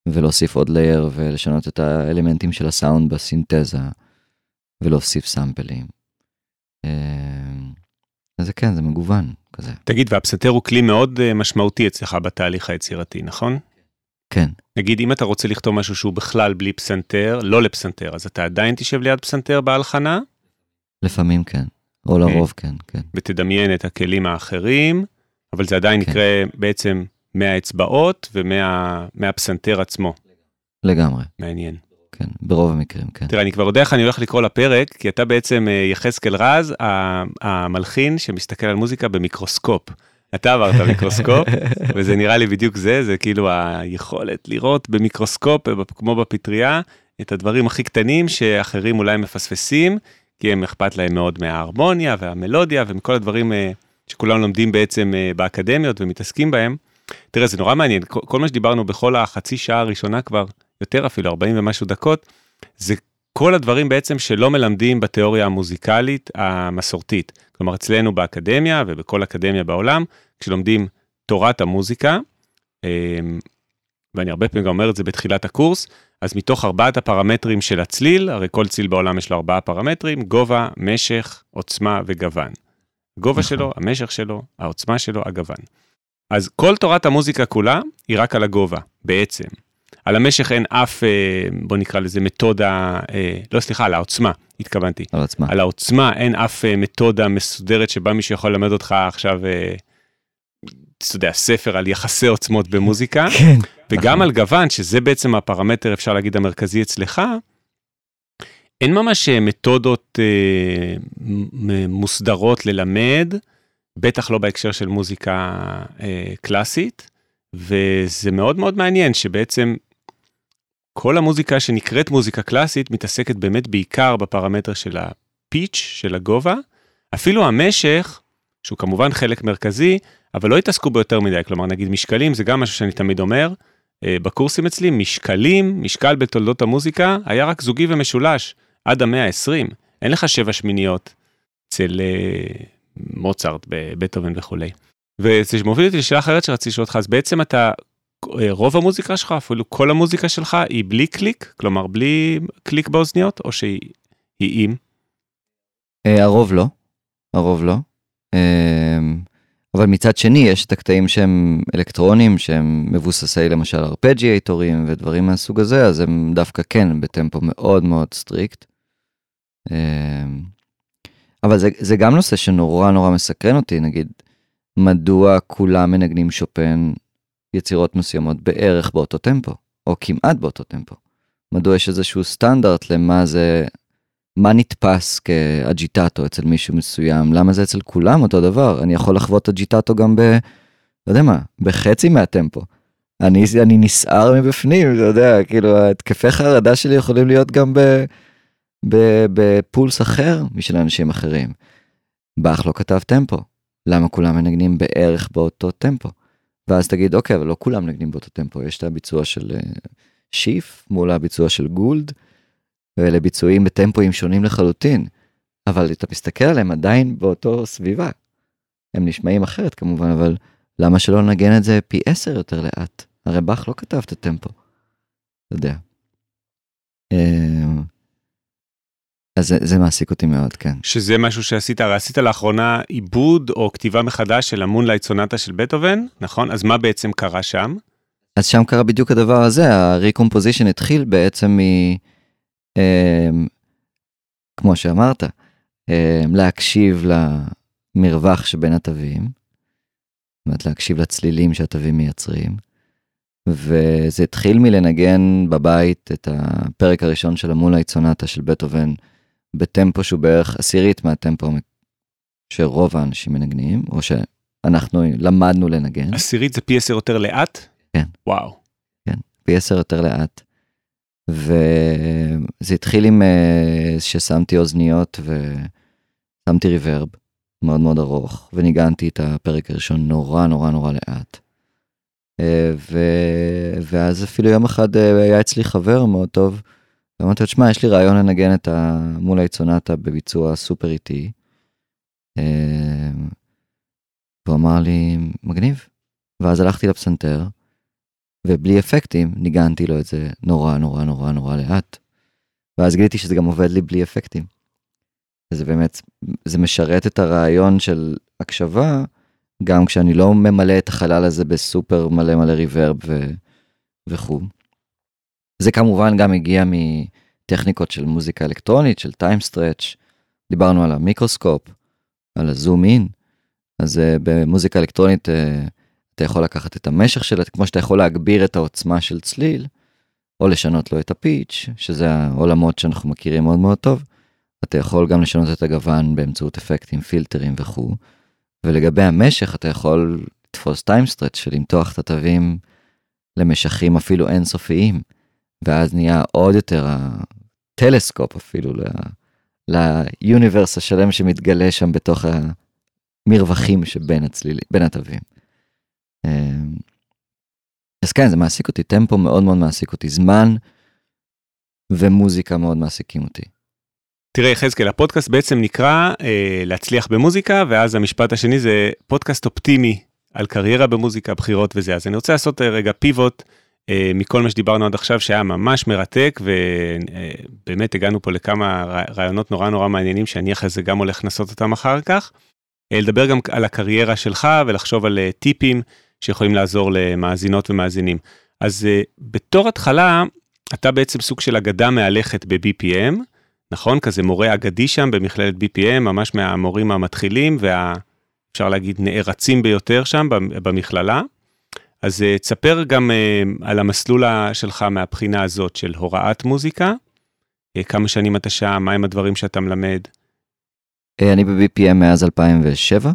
ולהוסיף עוד לייר ולשנות את האלמנטים של הסאונד בסינתזה ולהוסיף סאמפלים. אה, זה כן זה מגוון כזה. תגיד, והפסנתר הוא כלי מאוד אה, משמעותי אצלך בתהליך היצירתי, נכון? כן. נגיד, אם אתה רוצה לכתוב משהו שהוא בכלל בלי פסנתר, לא לפסנתר, אז אתה עדיין תשב ליד פסנתר בהלחנה? לפעמים כן, או לרוב כן, כן. ותדמיין את הכלים האחרים, אבל זה עדיין כן. יקרה בעצם מהאצבעות ומהפסנתר עצמו. לגמרי, מעניין. כן, ברוב המקרים, כן. תראה, אני כבר יודע איך אני הולך לקרוא לפרק, כי אתה בעצם אה, יחזקאל רז, המלחין שמסתכל על מוזיקה במיקרוסקופ. אתה עברת מיקרוסקופ, וזה נראה לי בדיוק זה, זה כאילו היכולת לראות במיקרוסקופ, אה, כמו בפטריה, את הדברים הכי קטנים שאחרים אולי מפספסים, כי הם אכפת להם מאוד מההרמוניה והמלודיה ומכל הדברים אה, שכולם לומדים בעצם באקדמיות ומתעסקים בהם. תראה, זה נורא מעניין, כל מה שדיברנו בכל החצי שעה הראשונה כבר, יותר אפילו, 40 ומשהו דקות, זה כל הדברים בעצם שלא מלמדים בתיאוריה המוזיקלית המסורתית. כלומר, אצלנו באקדמיה ובכל אקדמיה בעולם, כשלומדים תורת המוזיקה, אה, ואני הרבה פעמים גם אומר את זה בתחילת הקורס, אז מתוך ארבעת הפרמטרים של הצליל, הרי כל צליל בעולם יש לו ארבעה פרמטרים, גובה, משך, עוצמה וגוון. הגובה נכון. שלו, המשך שלו, העוצמה שלו, הגוון. אז כל תורת המוזיקה כולה היא רק על הגובה, בעצם. על המשך אין אף, אה, בוא נקרא לזה מתודה, אה, לא סליחה, על העוצמה, התכוונתי. על עצמה. על העוצמה אין אף אה, מתודה מסודרת שבה מישהו יכול ללמד אותך עכשיו, אתה יודע, ספר על יחסי עוצמות במוזיקה. כן. וגם נכון. על גוון, שזה בעצם הפרמטר, אפשר להגיד, המרכזי אצלך, אין ממש מתודות אה, מוסדרות ללמד, בטח לא בהקשר של מוזיקה אה, קלאסית, וזה מאוד מאוד מעניין שבעצם כל המוזיקה שנקראת מוזיקה קלאסית מתעסקת באמת בעיקר בפרמטר של הפיץ', של הגובה, אפילו המשך, שהוא כמובן חלק מרכזי, אבל לא התעסקו בו יותר מדי, כלומר נגיד משקלים זה גם משהו שאני תמיד אומר, אה, בקורסים אצלי, משקלים, משקל בתולדות המוזיקה, היה רק זוגי ומשולש, עד המאה ה-20, אין לך שבע שמיניות אצל אה, מוצרט, בבטהובן וכולי. וזה מוביל אותי לשאלה אחרת שרציתי לשאול אותך, אז בעצם אתה, רוב המוזיקה שלך, אפילו כל המוזיקה שלך, היא בלי קליק? כלומר, בלי קליק באוזניות, או שהיא היא עם? אה, הרוב לא, הרוב לא. אה, אבל מצד שני יש את הקטעים שהם אלקטרונים שהם מבוססי למשל ארפג'יאטורים ודברים מהסוג הזה אז הם דווקא כן בטמפו מאוד מאוד strict. אה, אבל זה, זה גם נושא שנורא נורא מסקרן אותי נגיד מדוע כולם מנגנים שופן יצירות מסוימות בערך באותו טמפו או כמעט באותו טמפו. מדוע יש איזשהו סטנדרט למה זה מה נתפס כ agitato אצל מישהו מסוים, למה זה אצל כולם אותו דבר, אני יכול לחוות agitato גם ב... לא יודע מה, בחצי מהטמפו. אני, אני נסער מבפנים, אתה יודע, כאילו התקפי חרדה שלי יכולים להיות גם ב, ב, בפולס אחר משל אנשים אחרים. באך לא כתב טמפו, למה כולם מנגנים בערך באותו טמפו? ואז תגיד, אוקיי, אבל לא כולם מנגנים באותו טמפו, יש את הביצוע של אה, שיף מול הביצוע של גולד. ואלה ביצועים בטמפואים שונים לחלוטין, אבל אתה מסתכל עליהם עדיין באותו סביבה. הם נשמעים אחרת כמובן, אבל למה שלא נגן את זה פי עשר יותר לאט? הרי באך לא כתב את הטמפו. אתה יודע. אז זה, זה מעסיק אותי מאוד, כן. שזה משהו שעשית, הרי עשית לאחרונה עיבוד או כתיבה מחדש של המונלייט סונטה של בטהובן, נכון? אז מה בעצם קרה שם? אז שם קרה בדיוק הדבר הזה, הריקומפוזישן התחיל בעצם מ... אמ, כמו שאמרת, אמ, להקשיב למרווח שבין התווים, זאת אומרת להקשיב לצלילים שהתווים מייצרים, וזה התחיל מלנגן בבית את הפרק הראשון של המולייט סונטה של בטהובן בטמפו שהוא בערך עשירית מהטמפו שרוב האנשים מנגנים, או שאנחנו למדנו לנגן. עשירית זה פי עשר יותר לאט? כן. וואו. כן, פי עשר יותר לאט. וזה התחיל עם אה, ששמתי אוזניות ושמתי ריברב מאוד מאוד ארוך וניגנתי את הפרק הראשון נורא נורא נורא לאט. אה, ו... ואז אפילו יום אחד אה, היה אצלי חבר מאוד טוב, ואמרתי לו, שמע, יש לי רעיון לנגן את המולה איצונטה בביצוע סופר איטי. אה, והוא אמר לי, מגניב. ואז הלכתי לפסנתר, ובלי אפקטים ניגנתי לו את זה נורא נורא נורא נורא לאט. ואז גיליתי שזה גם עובד לי בלי אפקטים. וזה באמת, זה משרת את הרעיון של הקשבה, גם כשאני לא ממלא את החלל הזה בסופר מלא מלא ריברב. וכו'. זה כמובן גם הגיע מטכניקות של מוזיקה אלקטרונית, של טיים סטרץ', דיברנו על המיקרוסקופ, על ה zoom in, אז אה, במוזיקה אלקטרונית אה, אתה יכול לקחת את המשך שלה, כמו שאתה יכול להגביר את העוצמה של צליל, או לשנות לו את ה pitch, שזה העולמות שאנחנו מכירים מאוד מאוד טוב. אתה יכול גם לשנות את הגוון באמצעות אפקטים, פילטרים וכו'. ולגבי המשך אתה יכול לתפוס time stretch של למתוח את התווים למשכים אפילו אינסופיים, ואז נהיה עוד יותר הטלסקופ אפילו ליוניברס השלם שמתגלה שם בתוך המרווחים שבין הצלילים, בין התווים. אמ, אז כן, זה מעסיק אותי, טמפו מאוד מאוד מעסיק אותי, זמן ומוזיקה מאוד מעסיקים אותי. תראה יחזקאל, הפודקאסט בעצם נקרא אה, להצליח במוזיקה, ואז המשפט השני זה פודקאסט אופטימי על קריירה במוזיקה, בחירות וזה. אז אני רוצה לעשות אה, רגע פיבוט מכל מה שדיברנו עד עכשיו, שהיה ממש מרתק, ובאמת אה, הגענו פה לכמה רעיונות נורא נורא מעניינים, שאני אחרי זה גם הולך לנסות אותם אחר כך. אה, לדבר גם על הקריירה שלך ולחשוב על אה, טיפים שיכולים לעזור למאזינות ומאזינים. אז בתור התחלה, אתה בעצם סוג של אגדה מהלכת ב-BPM, נכון? כזה מורה אגדי שם במכללת BPM, ממש מהמורים המתחילים ואפשר להגיד נערצים ביותר שם במכללה. אז uh, תספר גם uh, על המסלול שלך מהבחינה הזאת של הוראת מוזיקה, uh, כמה שנים אתה שם, מהם הדברים שאתה מלמד. אני ב-BPM מאז 2007,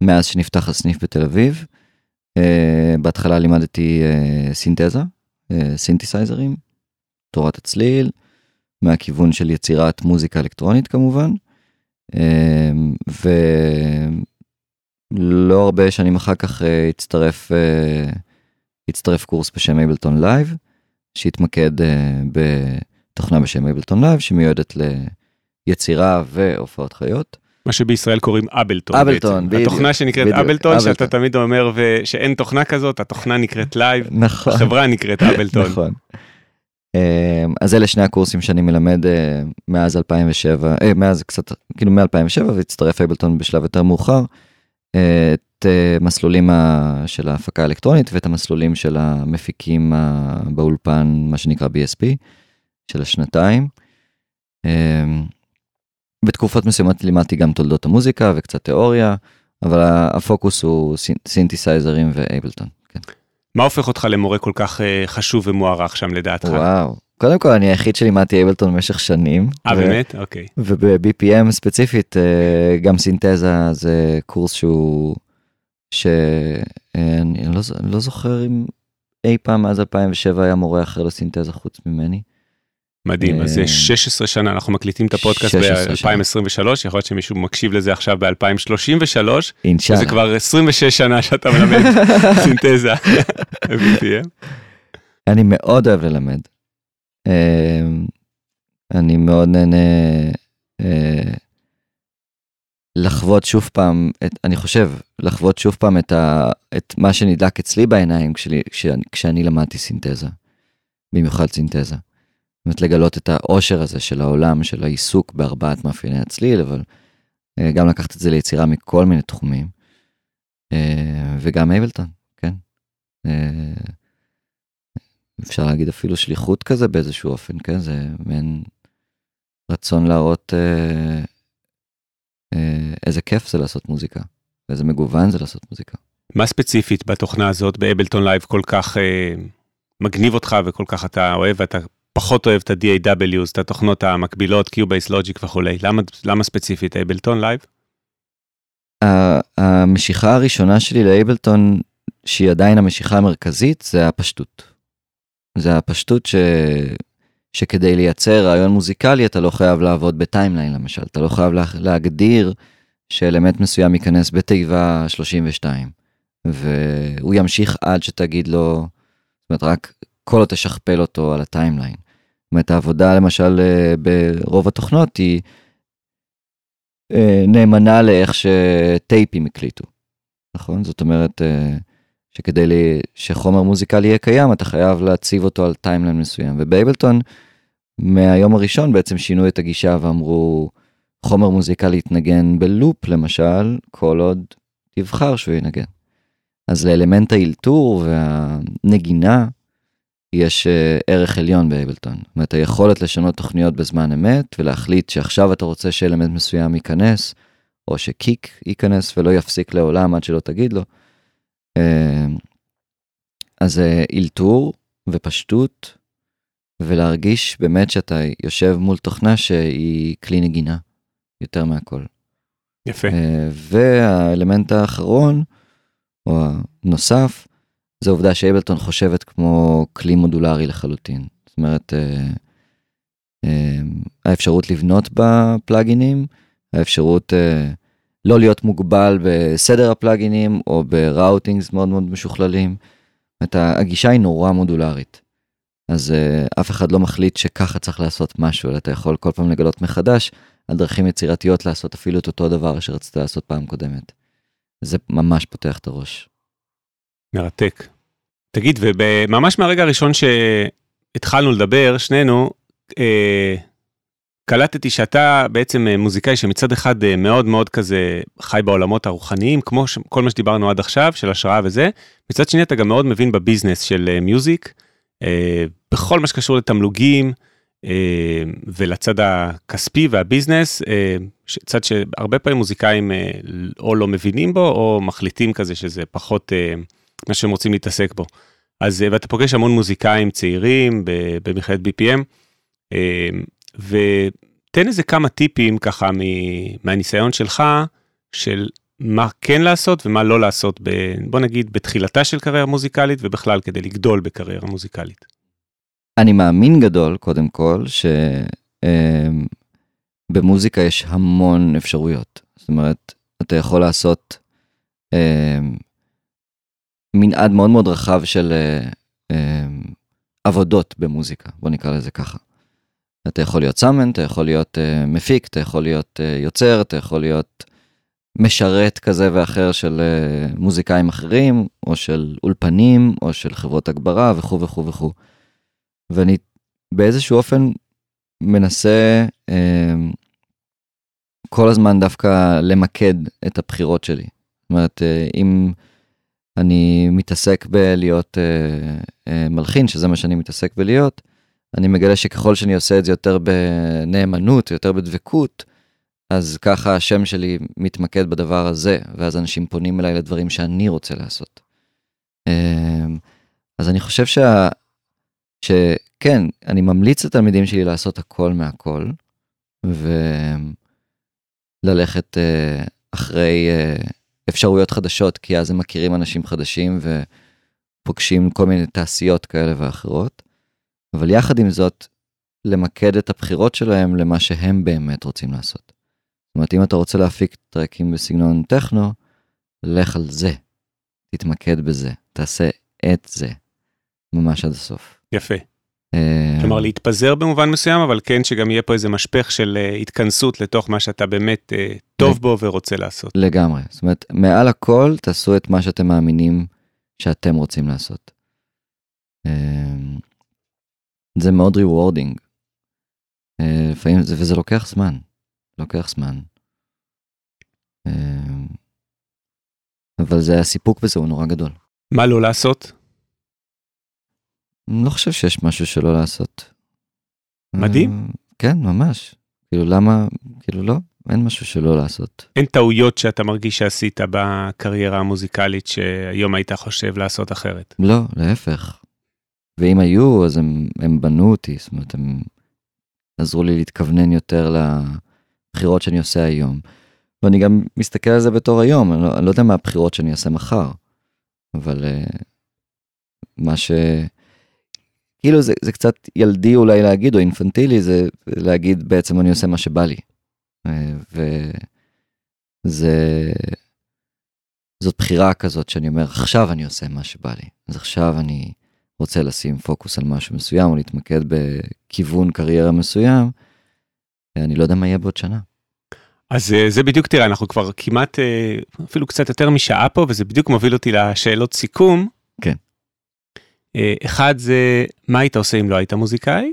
מאז שנפתח הסניף בתל אביב. בהתחלה לימדתי סינתזה, סינתסייזרים, תורת הצליל, מהכיוון של יצירת מוזיקה אלקטרונית כמובן, אה, ולא הרבה שנים אחר כך אה, הצטרף, אה, הצטרף קורס בשם Ableton Live, שהתמקד אה, בתוכנה בשם Ableton Live, שמיועדת ליצירה והופעות חיות. מה שבישראל קוראים אבלטון. אבלטון, בדיוק. התוכנה שנקראת בדיוק, אבלטון, אבלטון, שאתה תמיד אומר שאין תוכנה כזאת, התוכנה נקראת Live, נכון. החברה נקראת אבלטון. נכון. אמ, אז אלה שני הקורסים שאני מלמד אה, מאז 2007, אה, מאז קצת, כאילו מ-2007 והצטרף אבלטון בשלב יותר מאוחר. אה, את מסלולים של ההפקה האלקטרונית ואת המסלולים של המפיקים באולפן, מה שנקרא BSP, של השנתיים. אמ, בתקופות מסוימות לימדתי גם תולדות המוזיקה וקצת תיאוריה, אבל הפוקוס הוא סינתסייזרים ואייבלטון. כן. מה הופך אותך למורה כל כך uh, חשוב ומוערך שם לדעתך? וואו, קודם כל אני היחיד שלימדתי אייבלטון במשך שנים. אה באמת? אוקיי. וב-BPM ספציפית uh, גם סינתזה זה קורס שהוא, שאני לא, לא זוכר אם אי פעם מאז 2007 היה מורה אחר לסינתזה חוץ ממני. מדהים, אז זה 16 אה, שנה, אנחנו מקליטים את הפודקאסט ב-2023, יכול להיות שמישהו מקשיב לזה עכשיו ב-2033, אינשאללה. זה כבר 26 שנה שאתה מלמד סינתזה. אני מאוד אוהב ללמד. אה, אני מאוד נהנה אה, לחוות שוב פעם, את, אני חושב, לחוות שוב פעם את, ה, את מה שנדלק אצלי בעיניים כשלי, כשאני, כשאני למדתי סינתזה, במיוחד סינתזה. באמת לגלות את העושר הזה של העולם, של העיסוק בארבעת מאפייני הצליל, אבל אה, גם לקחת את זה ליצירה מכל מיני תחומים. אה, וגם Ableton, כן. אה, אפשר להגיד אפילו שליחות כזה באיזשהו אופן, כן? זה מעין רצון להראות איזה כיף זה לעשות מוזיקה, איזה מגוון זה לעשות מוזיקה. מה ספציפית בתוכנה הזאת ב Ableton Live כל כך אה, מגניב אותך וכל כך אתה אוהב ואתה פחות אוהב את ה-DAWs, את התוכנות המקבילות, Cubase, Logic וכולי. למה, למה ספציפית Ableton Live? המשיכה הראשונה שלי ל Ableton, שהיא עדיין המשיכה המרכזית, זה הפשטות. זה הפשטות ש... שכדי לייצר רעיון מוזיקלי אתה לא חייב לעבוד ב timeline למשל, אתה לא חייב לה... להגדיר שאלמנט מסוים ייכנס בתיבה 32. והוא ימשיך עד שתגיד לו, זאת אומרת, רק כל עוד תשכפל אותו על ה timeline. זאת אומרת, העבודה למשל אה, ברוב התוכנות היא אה, נאמנה לאיך שטייפים הקליטו, נכון? זאת אומרת, אה, שכדי לי, שחומר מוזיקלי יהיה קיים, אתה חייב להציב אותו על timeline מסוים. וב Ableton, מהיום הראשון בעצם שינו את הגישה ואמרו, חומר מוזיקלי יתנגן בלופ למשל, כל עוד תבחר שהוא ינגן. אז לאלמנט האלתור והנגינה יש אה, ערך עליון ב Ableton. זאת אומרת, היכולת לשנות תוכניות בזמן אמת ולהחליט שעכשיו אתה רוצה שאלמנט מסוים ייכנס, או שקיק ייכנס ולא יפסיק לעולם עד שלא תגיד לו. אה, אז זה אלתור ופשטות, ולהרגיש באמת שאתה יושב מול תוכנה שהיא כלי נגינה, יותר מהכל. יפה. אה, והאלמנט האחרון, או הנוסף, זה העובדה שאבלטון חושבת כמו כלי מודולרי לחלוטין. זאת אומרת, אה, אה, האפשרות לבנות בפלאגינים, האפשרות לא להיות מוגבל בסדר הפלאגינים או בראוטינגס מאוד מאוד משוכללים. אומרת, הגישה היא נורא מודולרית. אז אף אחד לא מחליט שככה צריך לעשות משהו, אלא אתה יכול כל פעם לגלות מחדש על דרכים יצירתיות לעשות אפילו את אותו דבר שרצית לעשות פעם קודמת. זה ממש פותח את הראש. מרתק. תגיד, וממש מהרגע הראשון שהתחלנו לדבר, שנינו, אה, קלטתי שאתה בעצם אה, מוזיקאי שמצד אחד אה, מאוד מאוד כזה חי בעולמות הרוחניים, כמו ש... כל מה שדיברנו עד עכשיו, של השראה וזה, מצד שני אתה גם מאוד מבין בביזנס של אה, מיוזיק, אה, בכל מה שקשור לתמלוגים, אה, ולצד הכספי והביזנס, אה, צד שהרבה פעמים מוזיקאים אה, או לא מבינים בו, או מחליטים כזה שזה פחות מה שהם רוצים להתעסק בו. אז ואתה פוגש המון מוזיקאים צעירים במכללת BPM, ותן איזה כמה טיפים ככה מהניסיון שלך, של מה כן לעשות ומה לא לעשות, ב, בוא נגיד, בתחילתה של קריירה מוזיקלית ובכלל כדי לגדול בקריירה מוזיקלית. אני מאמין גדול, קודם כל, שבמוזיקה יש המון אפשרויות. זאת אומרת, אתה יכול לעשות אמ, מנעד מאוד מאוד רחב של אמ, עבודות במוזיקה, בוא נקרא לזה ככה. אתה יכול להיות סאמן, אתה יכול להיות uh, מפיק, אתה יכול להיות uh, יוצר, אתה יכול להיות משרת כזה ואחר של uh, מוזיקאים אחרים, או של אולפנים, או של חברות הגברה וכו' וכו' וכו'. ואני באיזשהו אופן מנסה אה, כל הזמן דווקא למקד את הבחירות שלי. זאת אומרת, אה, אם אני מתעסק בלהיות אה, אה, מלחין, שזה מה שאני מתעסק בלהיות, אני מגלה שככל שאני עושה את זה יותר בנאמנות, יותר בדבקות, אז ככה השם שלי מתמקד בדבר הזה, ואז אנשים פונים אליי לדברים שאני רוצה לעשות. אה, אז אני חושב שה... שכן, אני ממליץ לתלמידים שלי לעשות הכל מהכל, וללכת uh, אחרי uh, אפשרויות חדשות, כי אז הם מכירים אנשים חדשים ופוגשים כל מיני תעשיות כאלה ואחרות. אבל יחד עם זאת, למקד את הבחירות שלהם למה שהם באמת רוצים לעשות. זאת אומרת, אם אתה רוצה להפיק טרקים בסגנון טכנו, לך על זה. תתמקד בזה, תעשה את זה, ממש עד הסוף. יפה. אה, כלומר להתפזר במובן מסוים אבל כן שגם יהיה פה איזה משפך של אה, התכנסות לתוך מה שאתה באמת אה, טוב בו ורוצה לעשות. לגמרי, זאת אומרת מעל הכל תעשו את מה שאתם מאמינים שאתם רוצים לעשות. זה מאוד rewarding. לפעמים זה וזה לוקח זמן, לוקח זמן. אבל זה הסיפוק בזה הוא נורא גדול. מה לא לעשות? אני לא חושב שיש משהו שלא לעשות. מדהים. אה, כן, ממש. כאילו, למה, כאילו, לא, אין משהו שלא לעשות. אין טעויות שאתה מרגיש שעשית בקריירה המוזיקלית שהיום היית חושב לעשות אחרת. לא, להפך. ואם היו, אז הם, הם בנו אותי, זאת אומרת, הם עזרו לי להתכוונן יותר לבחירות שאני עושה היום. ואני גם מסתכל על זה בתור היום, אני לא, אני לא יודע מה הבחירות שאני אעשה מחר, אבל uh, מה ש... כאילו זה, זה קצת ילדי אולי להגיד, או אינפנטילי, זה להגיד בעצם אני עושה מה שבא לי. וזה זאת בחירה כזאת שאני אומר, עכשיו אני עושה מה שבא לי. אז עכשיו אני רוצה לשים פוקוס על משהו מסוים, או להתמקד בכיוון קריירה מסוים, אני לא יודע מה יהיה בעוד שנה. אז אה, זה בדיוק, תראה, אנחנו כבר כמעט, אה, אפילו קצת יותר משעה פה, וזה בדיוק מוביל אותי לשאלות סיכום. כן. אה, אחד זה, מה היית עושה אם לא היית מוזיקאי?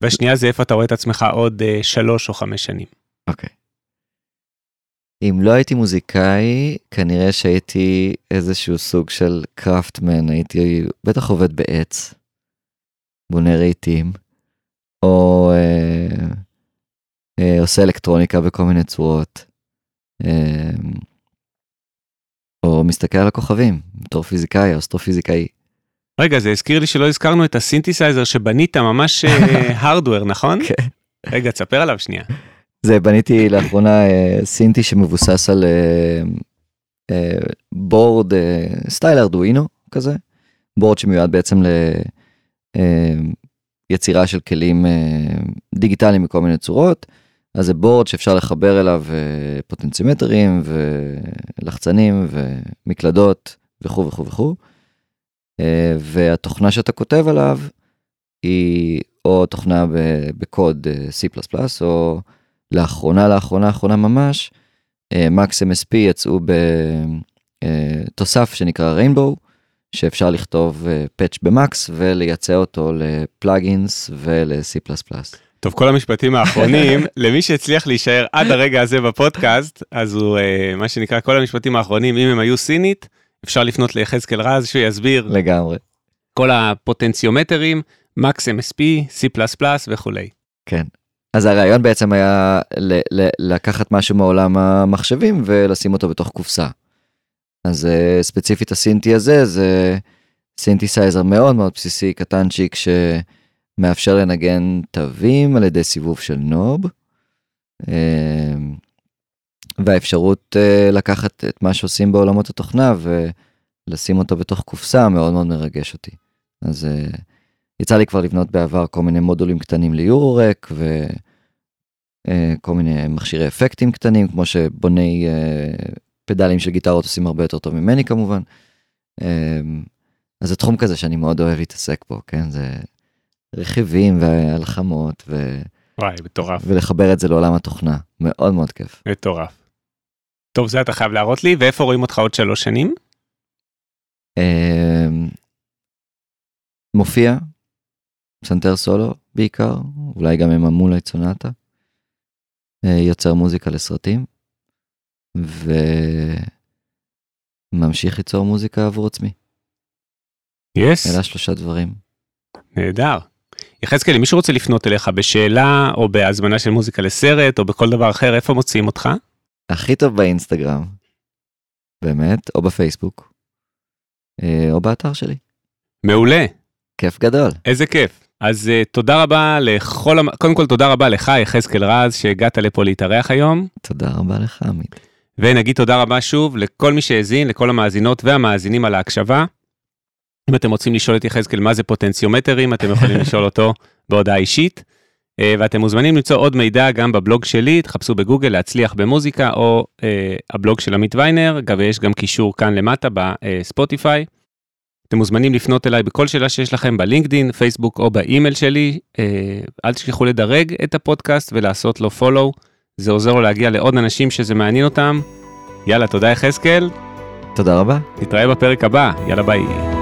והשנייה זה איפה אתה רואה את עצמך עוד שלוש או חמש שנים. אוקיי. אם לא הייתי מוזיקאי, כנראה שהייתי איזשהו סוג של קראפטמן, הייתי בטח עובד בעץ, בונה רהיטים, או אה, אה, עושה אלקטרוניקה בכל מיני צורות, אה, או מסתכל על הכוכבים, בתור פיזיקאי או אסטרופיזיקאי. רגע, זה הזכיר לי שלא הזכרנו את הסינתסייזר שבנית ממש hardware, נכון? כן. רגע, תספר עליו שנייה. זה בניתי לאחרונה אה, סינטי שמבוסס על אה, אה, board סטייל ארדואינו כזה, בורד שמיועד בעצם ליצירה של כלים דיגיטליים מכל מיני צורות. אז זה בורד שאפשר לחבר אליו פוטנצימטרים ולחצנים ומקלדות וכו' וכו' וכו'. והתוכנה שאתה כותב עליו היא או תוכנה בקוד C++ או לאחרונה, לאחרונה, לאחרונה ממש, מקס MSP יצאו בתוסף שנקרא ריינבואו, שאפשר לכתוב פאץ' במקס ולייצא אותו לפלאגינס ול-C++. טוב, כל המשפטים האחרונים, למי שהצליח להישאר עד הרגע הזה בפודקאסט, אז הוא, מה שנקרא, כל המשפטים האחרונים, אם הם היו סינית, אפשר לפנות ליחזקאל רז שהוא יסביר. לגמרי. כל הפוטנציומטרים, מקס MSP, C++ וכולי. כן, אז הרעיון בעצם היה לקחת משהו מעולם המחשבים ולשים אותו בתוך קופסה. אז אה, ספציפית הסינטי הזה זה סינתסייזר מאוד מאוד בסיסי קטנצ'יק שמאפשר לנגן תווים על ידי סיבוב של knob. אה, והאפשרות אה, לקחת את מה שעושים בעולמות התוכנה ולשים אותו בתוך קופסה מאוד מאוד מרגש אותי. אז יצא לי כבר לבנות בעבר כל מיני מודולים קטנים ליורורק וכל מיני מכשירי אפקטים קטנים כמו שבוני פדלים של גיטרות עושים הרבה יותר טוב ממני כמובן. אז זה תחום כזה שאני מאוד אוהב להתעסק בו כן זה רכיבים והלחמות ו... וואי מטורף ולחבר את זה לעולם התוכנה מאוד מאוד כיף. מטורף. טוב זה אתה חייב להראות לי ואיפה רואים אותך עוד שלוש שנים? מופיע פסנתר סולו בעיקר, אולי גם עם המולה צונטה. אה, יוצר מוזיקה לסרטים, וממשיך ליצור מוזיקה עבור עצמי. יס. Yes. אלה שלושה דברים. נהדר. יחזקאל, מי שרוצה לפנות אליך בשאלה או בהזמנה של מוזיקה לסרט או בכל דבר אחר, איפה מוצאים אותך? הכי טוב באינסטגרם, באמת, או בפייסבוק, אה, או באתר שלי. מעולה. כיף גדול. איזה כיף. אז uh, תודה רבה לכל, קודם כל תודה רבה לך יחזקאל רז שהגעת לפה להתארח היום. תודה רבה לך עמית. ונגיד תודה רבה שוב לכל מי שהאזין, לכל המאזינות והמאזינים על ההקשבה. אם אתם רוצים לשאול את יחזקאל מה זה פוטנציומטרים, אתם יכולים לשאול אותו בהודעה אישית. Uh, ואתם מוזמנים למצוא עוד מידע גם בבלוג שלי, תחפשו בגוגל להצליח במוזיקה או uh, הבלוג של עמית ויינר, אגב יש גם קישור כאן למטה בספוטיפיי. אה, אתם מוזמנים לפנות אליי בכל שאלה שיש לכם ב LinkedIn, פייסבוק או באימייל שלי. אה, אל תשכחו לדרג את הפודקאסט ולעשות לו follow, זה עוזר לו להגיע לעוד אנשים שזה מעניין אותם. יאללה, תודה יחזקאל. תודה רבה. נתראה בפרק הבא, יאללה ביי.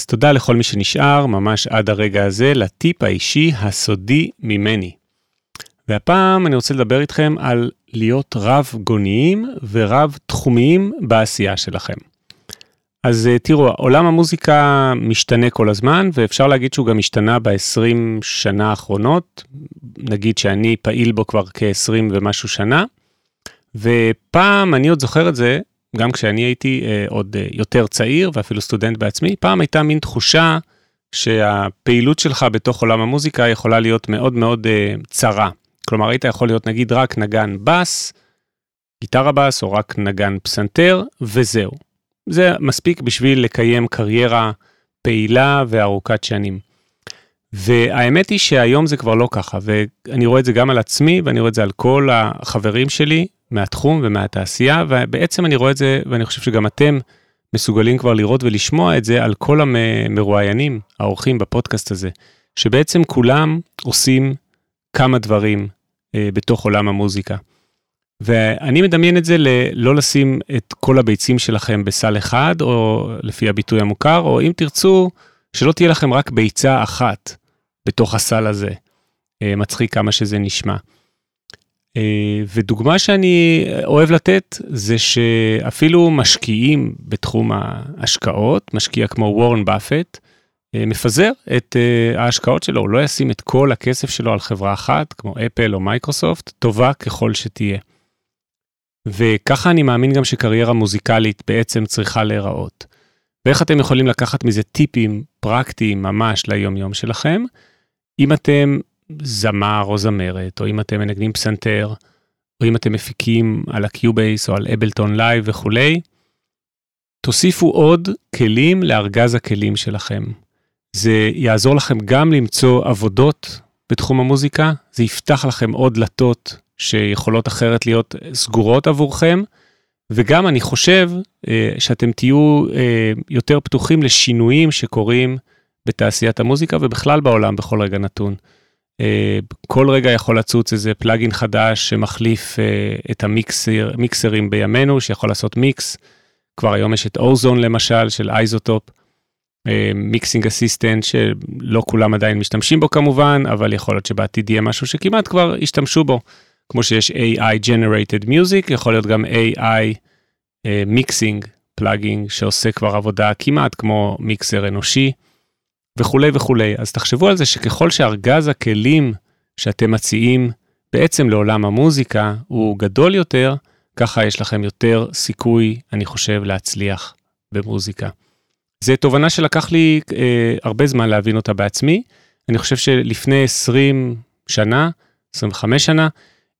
אז תודה לכל מי שנשאר ממש עד הרגע הזה לטיפ האישי הסודי ממני. והפעם אני רוצה לדבר איתכם על להיות רב גוניים ורב תחומיים בעשייה שלכם. אז אה, תראו, עולם המוזיקה משתנה כל הזמן, ואפשר להגיד שהוא גם השתנה ב-20 שנה האחרונות. נגיד שאני פעיל בו כבר כ-20 ומשהו שנה, ופעם, אני עוד זוכר את זה, גם כשאני הייתי אה, עוד אה, יותר צעיר ואפילו סטודנט בעצמי, פעם הייתה מין תחושה שהפעילות שלך בתוך עולם המוזיקה יכולה להיות מאוד מאוד אה, צרה. כלומר, היית יכול להיות נגיד רק נגן בס, גיטרה בס, או רק נגן פסנתר, וזהו. זה מספיק בשביל לקיים קריירה פעילה וארוכת שנים. והאמת היא שהיום זה כבר לא ככה, ואני רואה את זה גם על עצמי, ואני רואה את זה על כל החברים שלי מהתחום ומהתעשייה, ובעצם אני רואה את זה, ואני חושב שגם אתם מסוגלים כבר לראות ולשמוע את זה על כל המרואיינים, האורחים בפודקאסט הזה, שבעצם כולם עושים כמה דברים אה, בתוך עולם המוזיקה. ואני מדמיין את זה ללא לשים את כל הביצים שלכם בסל אחד, או לפי הביטוי המוכר, או אם תרצו, שלא תהיה לכם רק ביצה אחת בתוך הסל הזה. אה, מצחיק כמה שזה נשמע. אה, ודוגמה שאני אוהב לתת זה שאפילו משקיעים בתחום ההשקעות, משקיע כמו וורן באפט, אה, מפזר את ההשקעות שלו, הוא לא ישים את כל הכסף שלו על חברה אחת, כמו אפל או מייקרוסופט, טובה ככל שתהיה. וככה אני מאמין גם שקריירה מוזיקלית בעצם צריכה להיראות. ואיך אתם יכולים לקחת מזה טיפים פרקטיים ממש ליום-יום שלכם? אם אתם זמר או זמרת, או אם אתם מנגנים פסנתר, או אם אתם מפיקים על ה Cubase או על Ableton Live וכולי, תוסיפו עוד כלים לארגז הכלים שלכם. זה יעזור לכם גם למצוא עבודות בתחום המוזיקה, זה יפתח לכם עוד דלתות שיכולות אחרת להיות סגורות עבורכם, וגם אני חושב אה, שאתם תהיו אה, יותר פתוחים לשינויים שקורים בתעשיית המוזיקה ובכלל בעולם בכל רגע נתון. אה, כל רגע יכול לצוץ איזה פלאגין חדש שמחליף אה, את המיקסרים בימינו, שיכול לעשות מיקס. כבר היום יש את אוזון למשל, של iZotope, mixing assistant, שלא כולם עדיין משתמשים בו כמובן, אבל יכול להיות שבעתיד יהיה משהו שכמעט כבר ישתמשו בו. כמו שיש AI Generated Music, יכול להיות גם AI Mixing plugin שעושה כבר עבודה כמעט כמו mixer אנושי וכולי וכולי. אז תחשבו על זה שככל שארגז הכלים שאתם מציעים בעצם לעולם המוזיקה הוא גדול יותר, ככה יש לכם יותר סיכוי, אני חושב, להצליח במוזיקה. זו תובנה שלקח לי אה, הרבה זמן להבין אותה בעצמי. אני חושב שלפני 20 שנה, 25 שנה,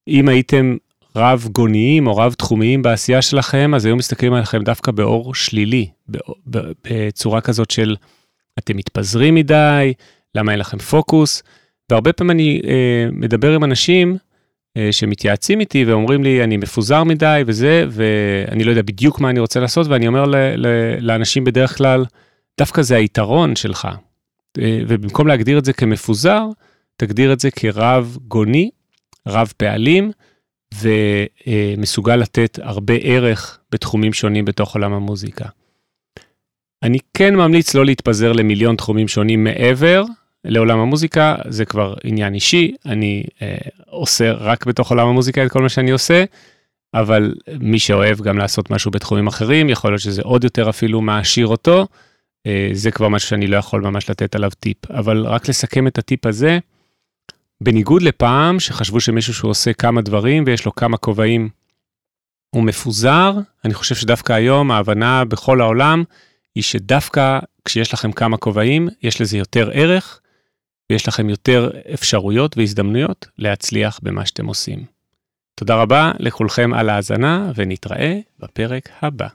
אם הייתם רב גוניים או רב תחומיים בעשייה שלכם, אז היו מסתכלים עליכם דווקא באור שלילי, בצורה כזאת של אתם מתפזרים מדי, למה אין לכם פוקוס. והרבה פעמים אני אה, מדבר עם אנשים אה, שמתייעצים איתי ואומרים לי, אני מפוזר מדי וזה, ואני לא יודע בדיוק מה אני רוצה לעשות, ואני אומר ל, ל, לאנשים בדרך כלל, דווקא זה היתרון שלך. אה, ובמקום להגדיר את זה כמפוזר, תגדיר את זה כרב גוני רב פעלים ומסוגל לתת הרבה ערך בתחומים שונים בתוך עולם המוזיקה. אני כן ממליץ לא להתפזר למיליון תחומים שונים מעבר. לעולם המוזיקה, זה כבר עניין אישי, אני אה, עושה רק בתוך עולם המוזיקה את כל מה שאני עושה, אבל מי שאוהב גם לעשות משהו בתחומים אחרים, יכול להיות שזה עוד יותר אפילו מעשיר אותו, אה, זה כבר משהו שאני לא יכול ממש לתת עליו טיפ, אבל רק לסכם את הטיפ הזה, בניגוד לפעם שחשבו שמישהו שהוא עושה כמה דברים ויש לו כמה כובעים, הוא מפוזר, אני חושב שדווקא היום ההבנה בכל העולם היא שדווקא כשיש לכם כמה כובעים, יש לזה יותר ערך ויש לכם יותר אפשרויות והזדמנויות להצליח במה שאתם עושים. תודה רבה לכולכם על ההאזנה ונתראה בפרק הבא.